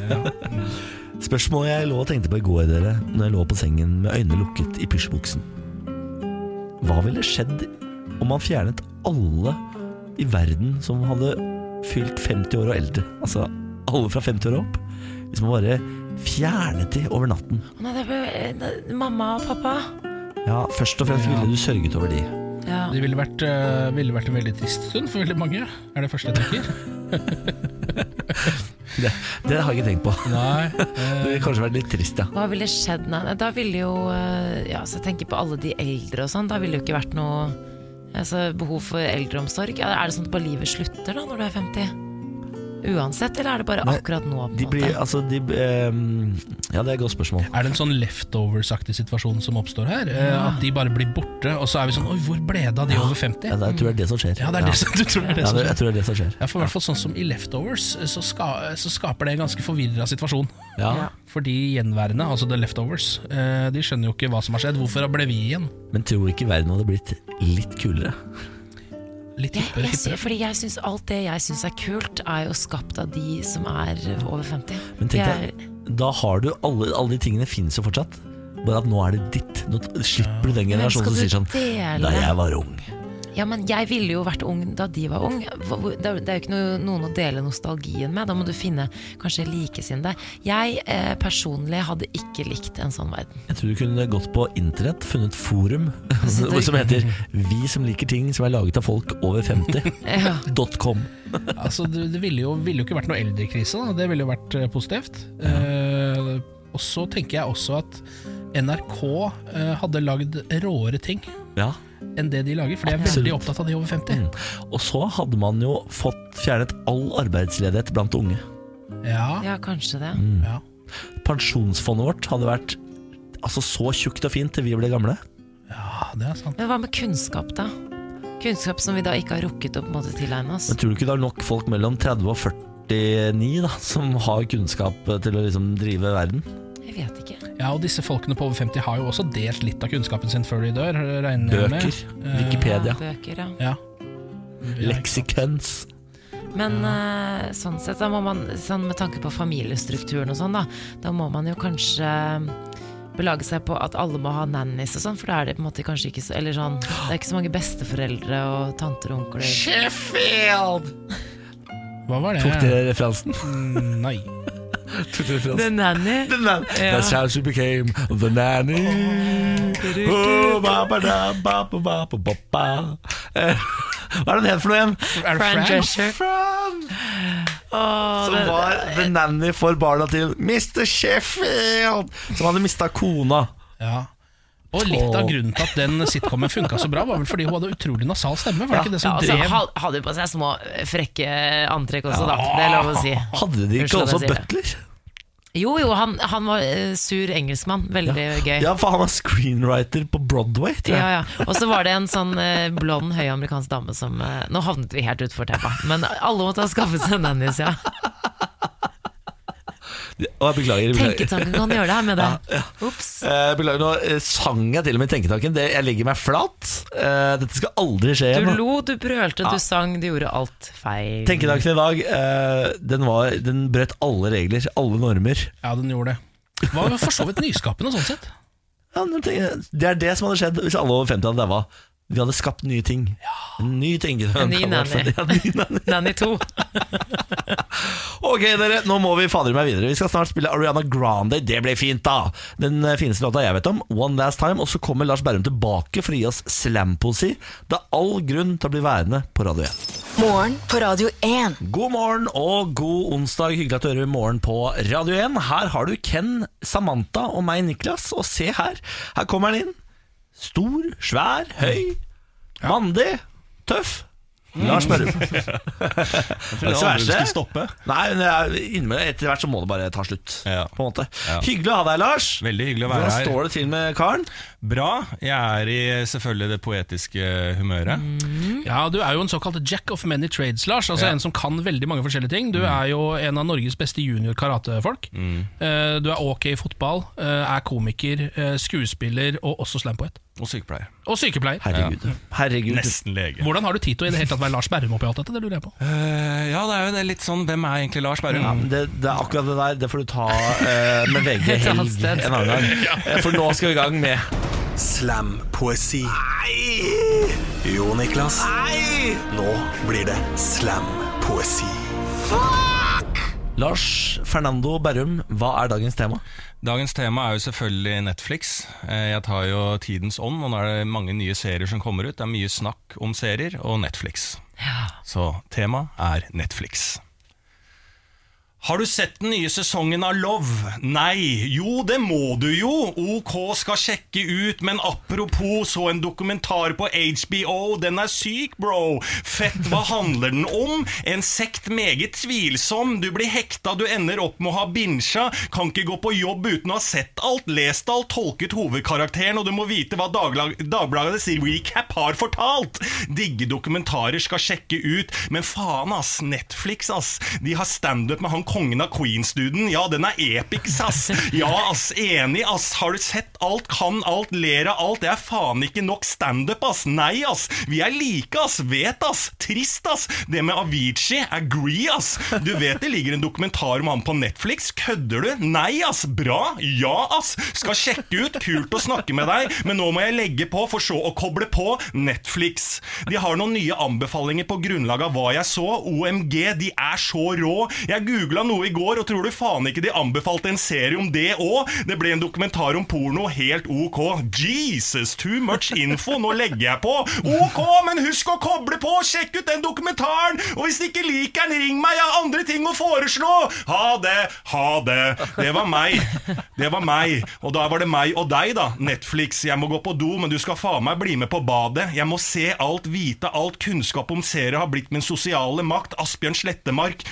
Spørsmålet jeg lå og tenkte på i går, dere, når jeg lå på sengen med øynene lukket i pysjbuksen. Hva ville skjedd om man fjernet alle i verden som hadde fylt 50 år og eldre? Altså alle fra 50 år og opp. Hvis man bare fjernet de over natten. Nei, det er, det- mamma og pappa. Ja, Først og fremst ville du sørget over de. Ja. Det ville vært, uh, ville vært en veldig trist stund for veldig mange, er det første jeg tenker. Det, det har jeg ikke tenkt på. Nei, Det ville kanskje vært litt trist, ja. Hva ville skjedd? Nei, da ville jo eh, Ja, så jeg tenker på alle de eldre og sånn. Da ville jo ikke vært noe altså, behov for eldreomsorg. Ja, Er det sånn at bare livet slutter da når du er 50? Uansett, eller er det bare Nei, akkurat nå? på De blir, altså, de, um, ja, det er et godt spørsmål. Er det en sånn leftovers-aktig situasjon som oppstår her? Ja. At de bare blir borte, og så er vi sånn Oi, hvor ble det av de over 50? Ja, det, jeg tror det er det som skjer. Ja, det er det som, du tror det er det Ja, som det, skjer? jeg tror det er det som skjer. Ja, for i hvert fall sånn som i Leftovers, så, ska, så skaper det en ganske forvirra situasjon. Ja. Ja. For de gjenværende, altså The Leftovers, eh, de skjønner jo ikke hva som har skjedd. Hvorfor ble vi igjen? Men tror du ikke verden hadde blitt litt kulere? Litt Jeg, hippere, jeg, hippere. fordi jeg synes alt det jeg syns er kult, er jo skapt av de som er over 50. Men tenk deg, da har du alle, alle de tingene finnes jo fortsatt. Bare at nå er det ditt. Nå slipper du den generasjonen som sier sånn? Da jeg var ung. Ja, men jeg ville jo vært ung da de var ung. Det er jo ikke noe, noen å dele nostalgien med. Da må du finne kanskje likesinnede. Jeg eh, personlig hadde ikke likt en sånn verden. Jeg tror du kunne gått på internett, funnet forum som heter 'Vi som liker ting som er laget av folk over 50'. Ja. .com. Altså, det, det ville, jo, ville jo ikke vært noe eldrekrise, da. det ville jo vært positivt. positivt. Eh, og så tenker jeg også at NRK eh, hadde lagd råere ting Ja. Enn det de lager, for de er Absolutt. veldig opptatt av de over 50. Og så hadde man jo fått fjernet all arbeidsledighet blant unge. Ja, ja, kanskje det. ja. Pensjonsfondet vårt hadde vært altså så tjukt og fint til vi ble gamle. ja, det er sant. Men hva med kunnskap, da? Kunnskap som vi da ikke har rukket å tilegne oss. Men tror du ikke det er nok folk mellom 30 og 49 da, som har kunnskap til å liksom drive verden? Jeg vet ikke. Ja, og disse folkene på over 50 har jo også delt litt av kunnskapen sin før de dør, regner jeg med. Bøker, Eh, Wikipedia, Ja, bøker, ja. Ja. leksikons. Men uh, sånn sett, da må man, sånn med tanke på familiestrukturen og sånn, da, da må man jo kanskje belage seg på at alle må ha nannies og sånn, for da er det på en måte kanskje ikke så Eller sånn, det er ikke så mange besteforeldre og tanter og onkler. Sheffield! Hva var det? Tok dere referansen? Mm, Nei. The nanny. The nan- Ja. That's how she became the nanny. Oh, ba, ba, da, ba, ba, ba, ba, ba, ba. Hva er den het for noe igjen? Fran? Drescher. Fran! Som var the nanny for barna til Mr. Sheffield, som hadde mista kona. Ja. Og litt av grunnen til at den sitcomen funka så bra, var vel fordi hun hadde utrolig nasal stemme. Var det ikke det som ja, drev altså, hadde jo på seg små frekke antrekk også, da. Det er lov å si. Hadde de ikke også butler? Jo, jo, han, han var eh, sur engelskmann. Veldig gøy. Ja, for han var screenwriter på Broadway, tror jeg. Ja, ja. Og så var det en sånn eh, blond, høy amerikansk dame som eh, Nå havnet vi helt utfor teppa, men alle måtte ha skaffet seg nannies, ja. Å, beklager. beklager. Tenketanken kan gjøre det her med det. Ops. Eh, beklager, nå eh, sang jeg til og med tenketanken. Det, jeg legger meg flat. Eh, dette skal aldri skje Du lo, du brølte, du sang, du gjorde alt feil. Tenketanken i dag, eh, den, var, den brøt alle regler, alle normer. Ja, den gjorde det. Var jo for så vidt nyskapende sånn sett. Ja, det er det som hadde skjedd hvis alle over 50 hadde daua. Vi hadde skapt nye ting. En ny ting. En ny nanny. Ja, ny nanny. Nanny 2. Ok, dere, nå må vi fader meg videre. Vi skal snart spille Ariana Grande. Det ble fint, da! Den eh, fineste låta jeg vet om, One Last Time. Og så kommer Lars Berrum tilbake for å gi oss slampoesi. Det er all grunn til å bli værende på Radio 1. Morgen på Radio 1. God morgen og god onsdag. Hyggelig at du hører Morgen på Radio 1. Her har du Ken, Samantha og meg, Niklas. Og se her, her kommer han inn. Stor, svær, høy, mandig, tøff. Lars Berrum. Det er så det. skulle stoppe. Nei, men det er etter hvert så må det bare ta slutt. Ja. På en måte Ja. Hyggelig å ha deg, Lars. Veldig hyggelig å være Hvordan her. står det til med karen? Bra. Jeg er i selvfølgelig det poetiske humøret. Ja, Du er jo en såkalt jack of many trades, Lars. Altså Ja. En som kan veldig mange forskjellige ting. Du er jo en av Norges beste junior karatefolk. Mm. Du er ok i fotball, eh, er komiker, eh, skuespiller og også slampoet. Og sykepleier. Og sykepleier. Herregud. Herregud. Nesten lege. Hvordan har du tid til å i det hele tatt være Lars Berrum oppi alt dette? Det lurer jeg på. Uh, ja, det er jo det litt sånn Hvem er egentlig Lars Berrum? Ja, det, det er akkurat det der. Det får du ta uh, med VG helg en annen gang. Eh, For nå skal vi i gang med Slampoesi. Jo, Niklas. Nei! Nå blir det slampoesi. Lars Fernando Berrum, hva er dagens tema? Dagens tema er jo selvfølgelig Netflix. Eh, Jeg tar jo tidens ånd, og nå er det mange nye serier som kommer ut. Det er mye snakk om serier og Netflix. Så temaet er Netflix. Har du sett den nye sesongen av Love? Nei. Jo, det må du jo. OK skal sjekke ut, men apropos, så en dokumentar på HBO. Den er syk, bro. Fett, hva handler den om? En sekt meget tvilsom. Du blir hekta, du ender opp med å ha binsja. Kan ikke gå på jobb uten å ha sett alt, lest alt, tolket hovedkarakteren, og du må vite hva Dagbladets recap har fortalt. Digge dokumentarer skal sjekke ut, men faen, ass. Netflix, ass. De har standup med han kongen av Queens-duden. Ja, den er epics, ass. Ja, ass. Enig, ass. Har du sett alt, kan alt, ler av alt? Det er faen ikke nok standup, ass. Nei, ass. Vi er like, ass. Vet, ass. Trist, ass. Det med Avicii. Agree, ass. Du vet det ligger en dokumentar om han på Netflix. Kødder du? Nei, ass. Bra. Ja, ass. Skal sjekke ut. Kult å snakke med deg, men nå må jeg legge på, for så å koble på Netflix. De har noen nye anbefalinger på grunnlag av hva jeg så. OMG, de er så rå. Jeg googla noe i går, og tror du faen ikke de anbefalte en serie om det òg? Det ble en dokumentar om porno. Helt ok. Jesus, too much info. Nå legger jeg på. Ok, men husk å koble på! Sjekk ut den dokumentaren! Og hvis du ikke liker den, ring meg! Jeg har andre ting å foreslå! Ha det! Ha det! Det var meg. Det var meg. Og da var det meg og deg, da. Netflix. Jeg må gå på do, men du skal faen meg bli med på badet. Jeg må se alt, vite alt. Kunnskap om serier har blitt min sosiale makt. Asbjørn Slettemark.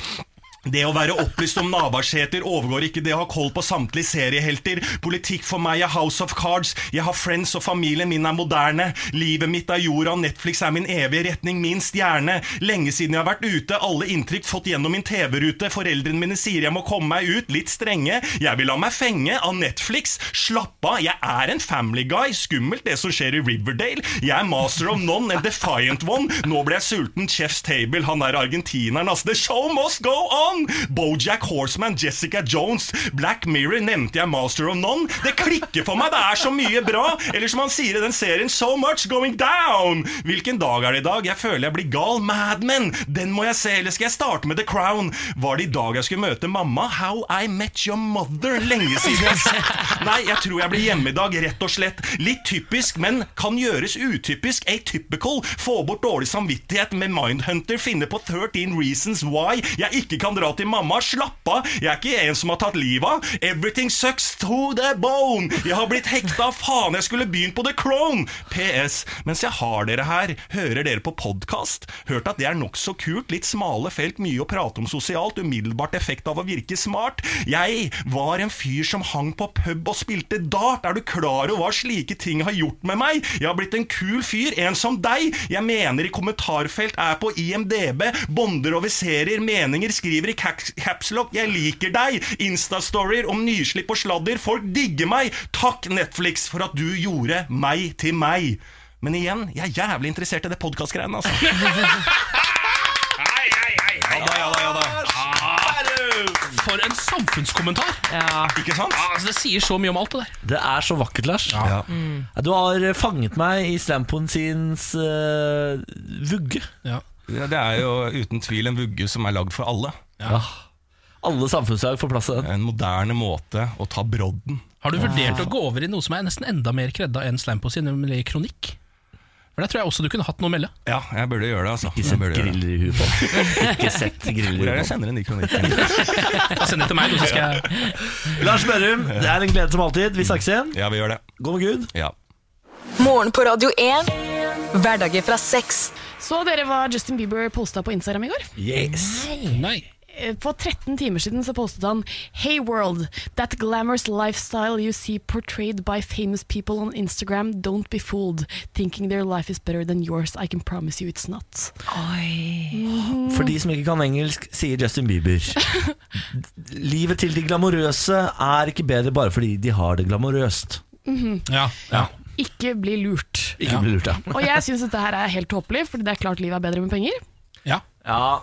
Det å være opplyst om Navarsete overgår ikke det å ha koll på samtlige seriehelter. Politikk for meg er House of Cards. Jeg har Friends, og familien min er moderne. Livet mitt er jorda, Netflix er min evige retning, min stjerne. Lenge siden jeg har vært ute, alle inntrykk fått gjennom min TV-rute. Foreldrene mine sier jeg må komme meg ut, litt strenge. Jeg vil la meg fenge av Netflix. Slapp av, jeg er en family guy. Skummelt det som skjer i Riverdale. Jeg er master of none, en defiant one. Nå ble jeg sulten. Chef's Table, han er argentineren, ass. The show must go on! Bojack Horseman, Jessica Jones, Black Mirror, nevnte jeg Master of None? Det klikker for meg, det er så mye bra! Eller som han sier i den serien, So much going down! Hvilken dag er det i dag? Jeg føler jeg blir gal. Mad Men! Den må jeg se, eller skal jeg starte med The Crown? Var det i dag jeg skulle møte mamma? How I Met Your Mother? Lenge siden jeg har sett. Nei, jeg tror jeg blir hjemme i dag, rett og slett. Litt typisk, men kan gjøres utypisk. Atypical. Få bort dårlig samvittighet med Mindhunter. Finne på 13 reasons why jeg ikke kan dra til mamma. Slapp av, jeg er ikke en som har tatt livet av. Everything sucks to the bone. Jeg har blitt hekta. Faen, jeg skulle begynt på The Crown. PS. Mens jeg har dere her, hører dere på podkast? Hørt at det er nokså kult. Litt smale felt, mye å prate om sosialt. Umiddelbart effekt av å virke smart. Jeg var en fyr som hang på pub og spilte dart. Er du klar over hva slike ting har gjort med meg? Jeg har blitt en kul fyr, en som deg. Jeg mener i kommentarfelt, er på IMDb, bonder over serier, meninger, skriver i capslock 'Jeg liker deg', Instastorier om nyslipp og sladder. Folk digger meg. Takk, Netflix, for at du gjorde meg til meg. Men igjen, jeg er jævlig interessert i det podkastgreiene, altså. Ja da, ja da, ja da. For en samfunnskommentar! Ja. Ikke sant? Ja, altså, det sier så mye om alt det der. Det er så vakkert, Lars. Ja. Du har fanget meg i slampoesiens uh, vugge. Ja. Ja, Det er jo uten tvil en vugge som er lagd for alle. Ja. Alle samfunnslag får plass i den. En moderne måte å ta brodden. Har du vurdert å gå over i noe som er nesten enda mer kredda enn slampoesi, nemlig kronikk? For Der tror jeg også du kunne hatt noe å melde. Ja, jeg burde gjøre det. altså Ikke sett griller i huet på. Ikke sett griller Hvor er det jeg sender en ny kronikk? Send det til meg, så skal jeg. Lars Berrum, det er en glede som alltid. Vi snakkes igjen. Ja, vi gjør det. Gå med Gud. Ja. Morgen på Radio 1. Hverdager fra sex. Så dere hva Justin Bieber posta på Instagram i går? Yes. Nei. Eh, For 13 timer siden så postet han Hey world, that glamorous lifestyle you see portrayed by famous people on Instagram, don't be fooled. Thinking their life is better than yours, I can promise you it's not. Oi. For de som ikke kan engelsk, sier Justin Bieber. Livet til de glamorøse er ikke bedre bare fordi de har det glamorøst. Ja, ja. Ikke bli lurt. Ikke Ja. bli lurt, ja. Og jeg syns dette her er helt tåpelig, Fordi det er klart livet er bedre med penger. ja. ja.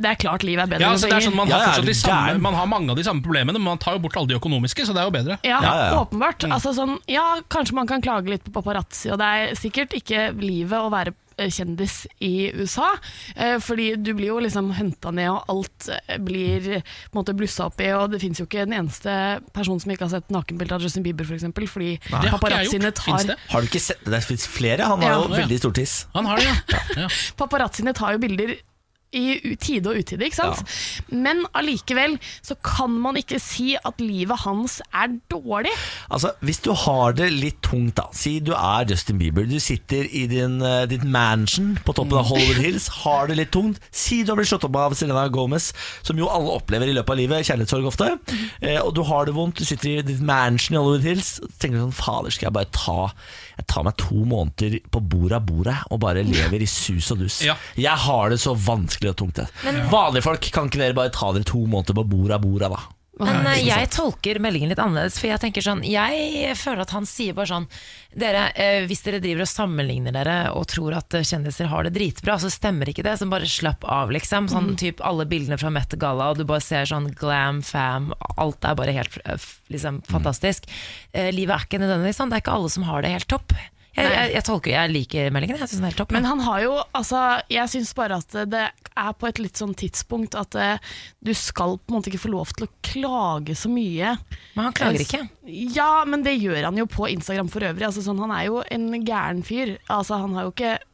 Det er klart livet er bedre Ja, altså, det er sånn, man, Ja, har ja, fortsatt de samme, man har mange av de samme problemene, men man tar jo bort alle de økonomiske, så det er jo bedre. Ja, Ja, ja, ja. åpenbart. Altså, sånn, ja, kanskje man kan klage litt på paparazzi, og det er sikkert ikke livet å være eh, kjendis i USA. eh, Fordi du blir jo liksom henta ned, og alt eh, blir på en måte blussa opp i. Og det fins jo ikke en eneste person som ikke har sett nakenbilde av Justin Bieber, f.eks. Fordi Det har paparazziene tar? Har du ikke sett det? Det fins flere. Han har Ja. jo veldig stor tiss. Han har det, ja. ja. paparazziene tar jo bilder i tide og utide, ikke sant? Men allikevel så kan man ikke si at livet hans er dårlig. Altså, Hvis du har det litt tungt, da Si du er Justin Bieber. Du sitter i din, uh, ditt mansion på toppen av Hollywood Hills. Har det litt tungt. Si du har blitt slått opp av Selena Gomez, som jo alle opplever i løpet av livet. Kjærlighetssorg ofte. Uh, og du har det vondt. Du sitter i ditt mansion i Hollywood Hills. Og tenker sånn Fader, skal jeg bare ta Jeg tar meg to måneder på bordet av bordet og bare lever i sus og dus. Ja. Jeg har det så vanskelig og tungt. Men, Vanlige folk, kan ikke dere bare ta dere to måneder på bordet av bordet, da? Men eh, jeg tolker meldingen litt annerledes, for jeg tenker sånn Jeg føler at han sier bare sånn Dere, eh, hvis dere driver og sammenligner dere og tror at eh, kjendiser har det dritbra, så stemmer ikke det. Så bare slapp av, liksom. Sånn typ alle bildene fra Met Gala, og du bare ser sånn glam, fam, alt er bare helt liksom, fantastisk. Eh, livet er ikke nødvendigvis sånn. Det er ikke alle som har det helt topp. Jeg, jeg, jeg tolker, jeg liker meldingen. Jeg synes den er helt topp. Men han har jo, altså Jeg syns bare at det er på et litt sånn tidspunkt at uh, du skal på en måte ikke få lov til å klage så mye. Men han klager ikke. Ja, men det gjør han jo på Instagram for øvrig. Altså, sånn, han er jo en gæren fyr. Altså, han har jo ikke eh,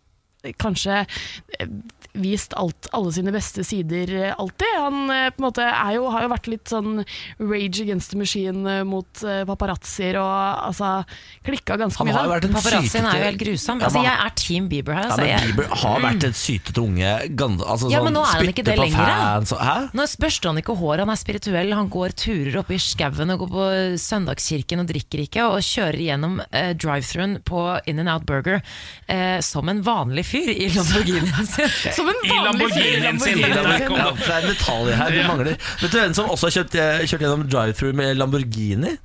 kanskje eh, vist alt, alle sine beste sider eh, alltid. Han eh, på en måte er jo, har jo vært litt sånn rage against the machine mot paparazzier og altså klikka ganske Han mye. har jo vært en Paparazzien er jo helt grusom. Altså, jeg er Team Bieber her. Ja, Altså, men Bieber har vært en sytete unge. Altså, Ja, men nå er han ikke det lenger, fans og- Hæ? Nå børster han ikke hår, han er spirituell. Han går turer oppe i skauen og går på søndagskirken og drikker ikke, og kjører gjennom uh, drive-thruen på In and Out Burger uh, som en vanlig fyr i Lamborghinien sin. Som en I vanlig fyr i Lamborghinien sin. Lamborghinien Ja, for det er en detalj her vi mangler. Vet du hvem som også har kjørt, eh, kjørt gjennom drive-through med Lamborghini?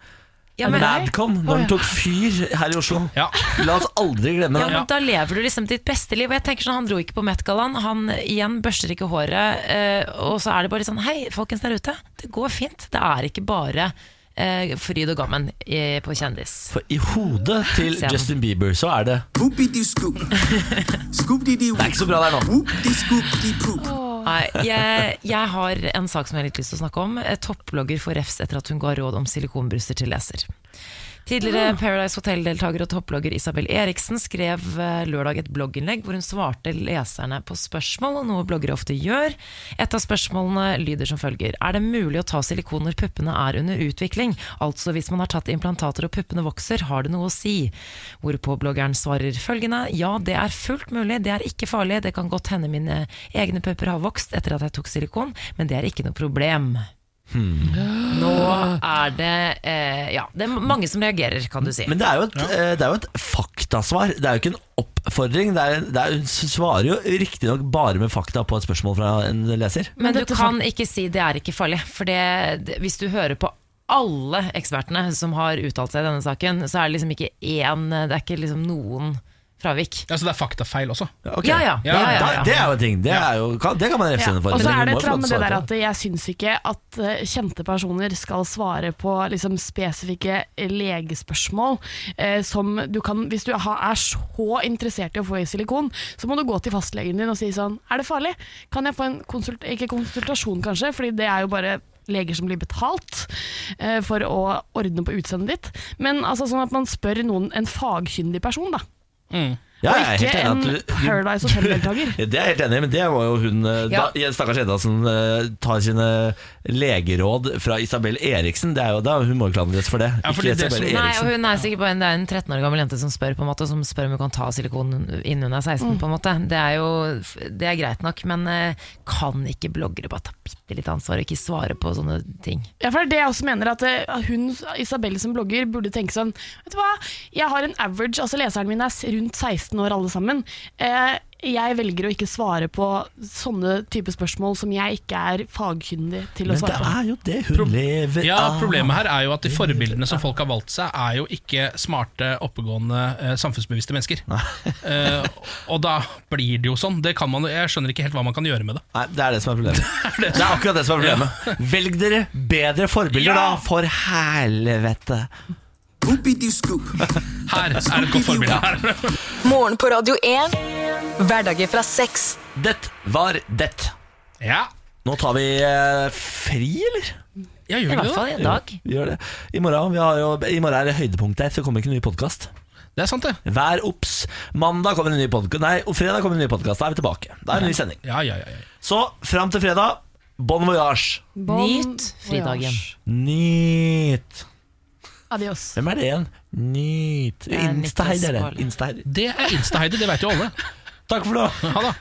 Ja, men, Madcon, når den tok fyr her i Oslo. Ja. La oss aldri glemme ja, det. men da lever du liksom ditt beste liv. Og jeg tenker sånn, Han dro ikke på Met-gallaen. Han igjen børster ikke håret. Eh, og så er det bare sånn Hei, folkens der ute. Det går fint. Det er ikke bare eh, fryd og gammen i, på kjendis. For i hodet til Se. Justin Bieber så er det. Det er ikke så bra der nå. Nei, jeg, jeg har en sak som jeg har litt lyst til å snakke om. Eh, Topplogger får refs etter at hun ga råd om silikonbruster til leser. Tidligere Paradise Hotel-deltaker og topplogger Isabel Eriksen skrev eh, lørdag et blogginnlegg hvor hun svarte leserne på spørsmål, noe bloggere ofte gjør. Et av spørsmålene lyder som følger. Er det mulig å ta silikon når puppene er under utvikling? Altså hvis man har tatt implantater og puppene vokser, har det noe å si? Hvorpå bloggeren svarer følgende. Ja, det er fullt mulig, det er ikke farlig. Det kan godt hende mine egne pupper har vokst etter at jeg tok silikon, men det er ikke noe problem. Nå er det eh, Ja, det er mange som reagerer, kan du si. Men det er jo et, eh, det er jo et faktasvar. Det er jo ikke en oppfordring. Det er, det er, hun svarer jo riktignok bare med fakta på et spørsmål fra en leser. Men du kan ikke si det er ikke farlig, for det, det, hvis du hører på alle ekspertene som har uttalt seg i denne saken, så er det liksom ikke én Det er ikke liksom noen fravik. Ja, så det er faktafeil også. Ja, ja. ja, ja, ja. det er jo en ting. Det, er jo, kan, det kan man refse Ja. henne for. Og så er det med det der at jeg syns ikke at eh, kjente personer skal svare på liksom, spesifikke legespørsmål. Eh, som du kan, hvis du er så interessert i å få i silikon, så må du gå til fastlegen din og si sånn Er det farlig? Kan jeg få en konsult ikke konsultasjon, kanskje, fordi det er jo bare leger som blir betalt eh, for å ordne på utseendet ditt. Men altså sånn at man spør noen, en fagkyndig person, da. Mm. Ja, og jeg er ikke en du- Paradise Hotel-deltaker. Det er jeg helt enig i, men det var jo hun eh, Ja. da, Stakkars Edda som uh, tar sine legeråd fra Isabel Eriksen. Det er jo, da, hun må jo klandres for det. Ja, ikke Isabel Eriksen. Nei, og hun er sikkert på en, det er en 13 år gammel jente som spør på en måte Som spør om hun kan ta silikon innen hun er 16 på en måte Det er jo det er greit nok Men uh, kan ikke bloggere bare ta bitte litt ansvar Og ikke svare på sånne ting Ja, for det er det jeg også mener at uh, hun, Isabel som blogger, burde tenke sånn Vet du hva, jeg har en average, altså leseren min er rundt 16 år alle sammen. Eh, jeg velger å ikke svare på sånne type spørsmål som jeg ikke er fagkyndig til å Men det svare på. er jo det hun lever Ja. Problemet her er jo at de forbildene som folk har valgt seg, er jo ikke smarte, oppegående, eh, samfunnsbevisste mennesker. Eh, og da blir det jo sånn. Det kan man, jeg skjønner ikke helt hva man kan gjøre med det. Nei, det er det som er problemet. Det er akkurat det som er problemet. Velg dere bedre forbilder, Ja. da, for helvete. Her er et godt forbilde. Morgen på Radio 1. Hverdager fra sex. Det var det. Ja. Nå tar vi eh, fri, eller? Ja, I gjør vi hvert fall i en dag. Vi gjør det. I morgen, vi har jo, I morgen er det høydepunkt der, så det kommer ikke en ny podkast. Det er sant, det. Vær obs. Mandag kommer en ny podcast Nei, og fredag kommer en ny podkast. Da er vi tilbake. Da er det en ny sending. Ja, ja, ja, ja. Så fram til fredag, bon voyage. Bon Nyt fridagen. voyage. Nyt. Adios. Hvem er det igjen? Nyt Insta-Heidi er det. Insta-Heidi. Det er Instaheidi, det vet jo alle. Takk for nå. Ha det.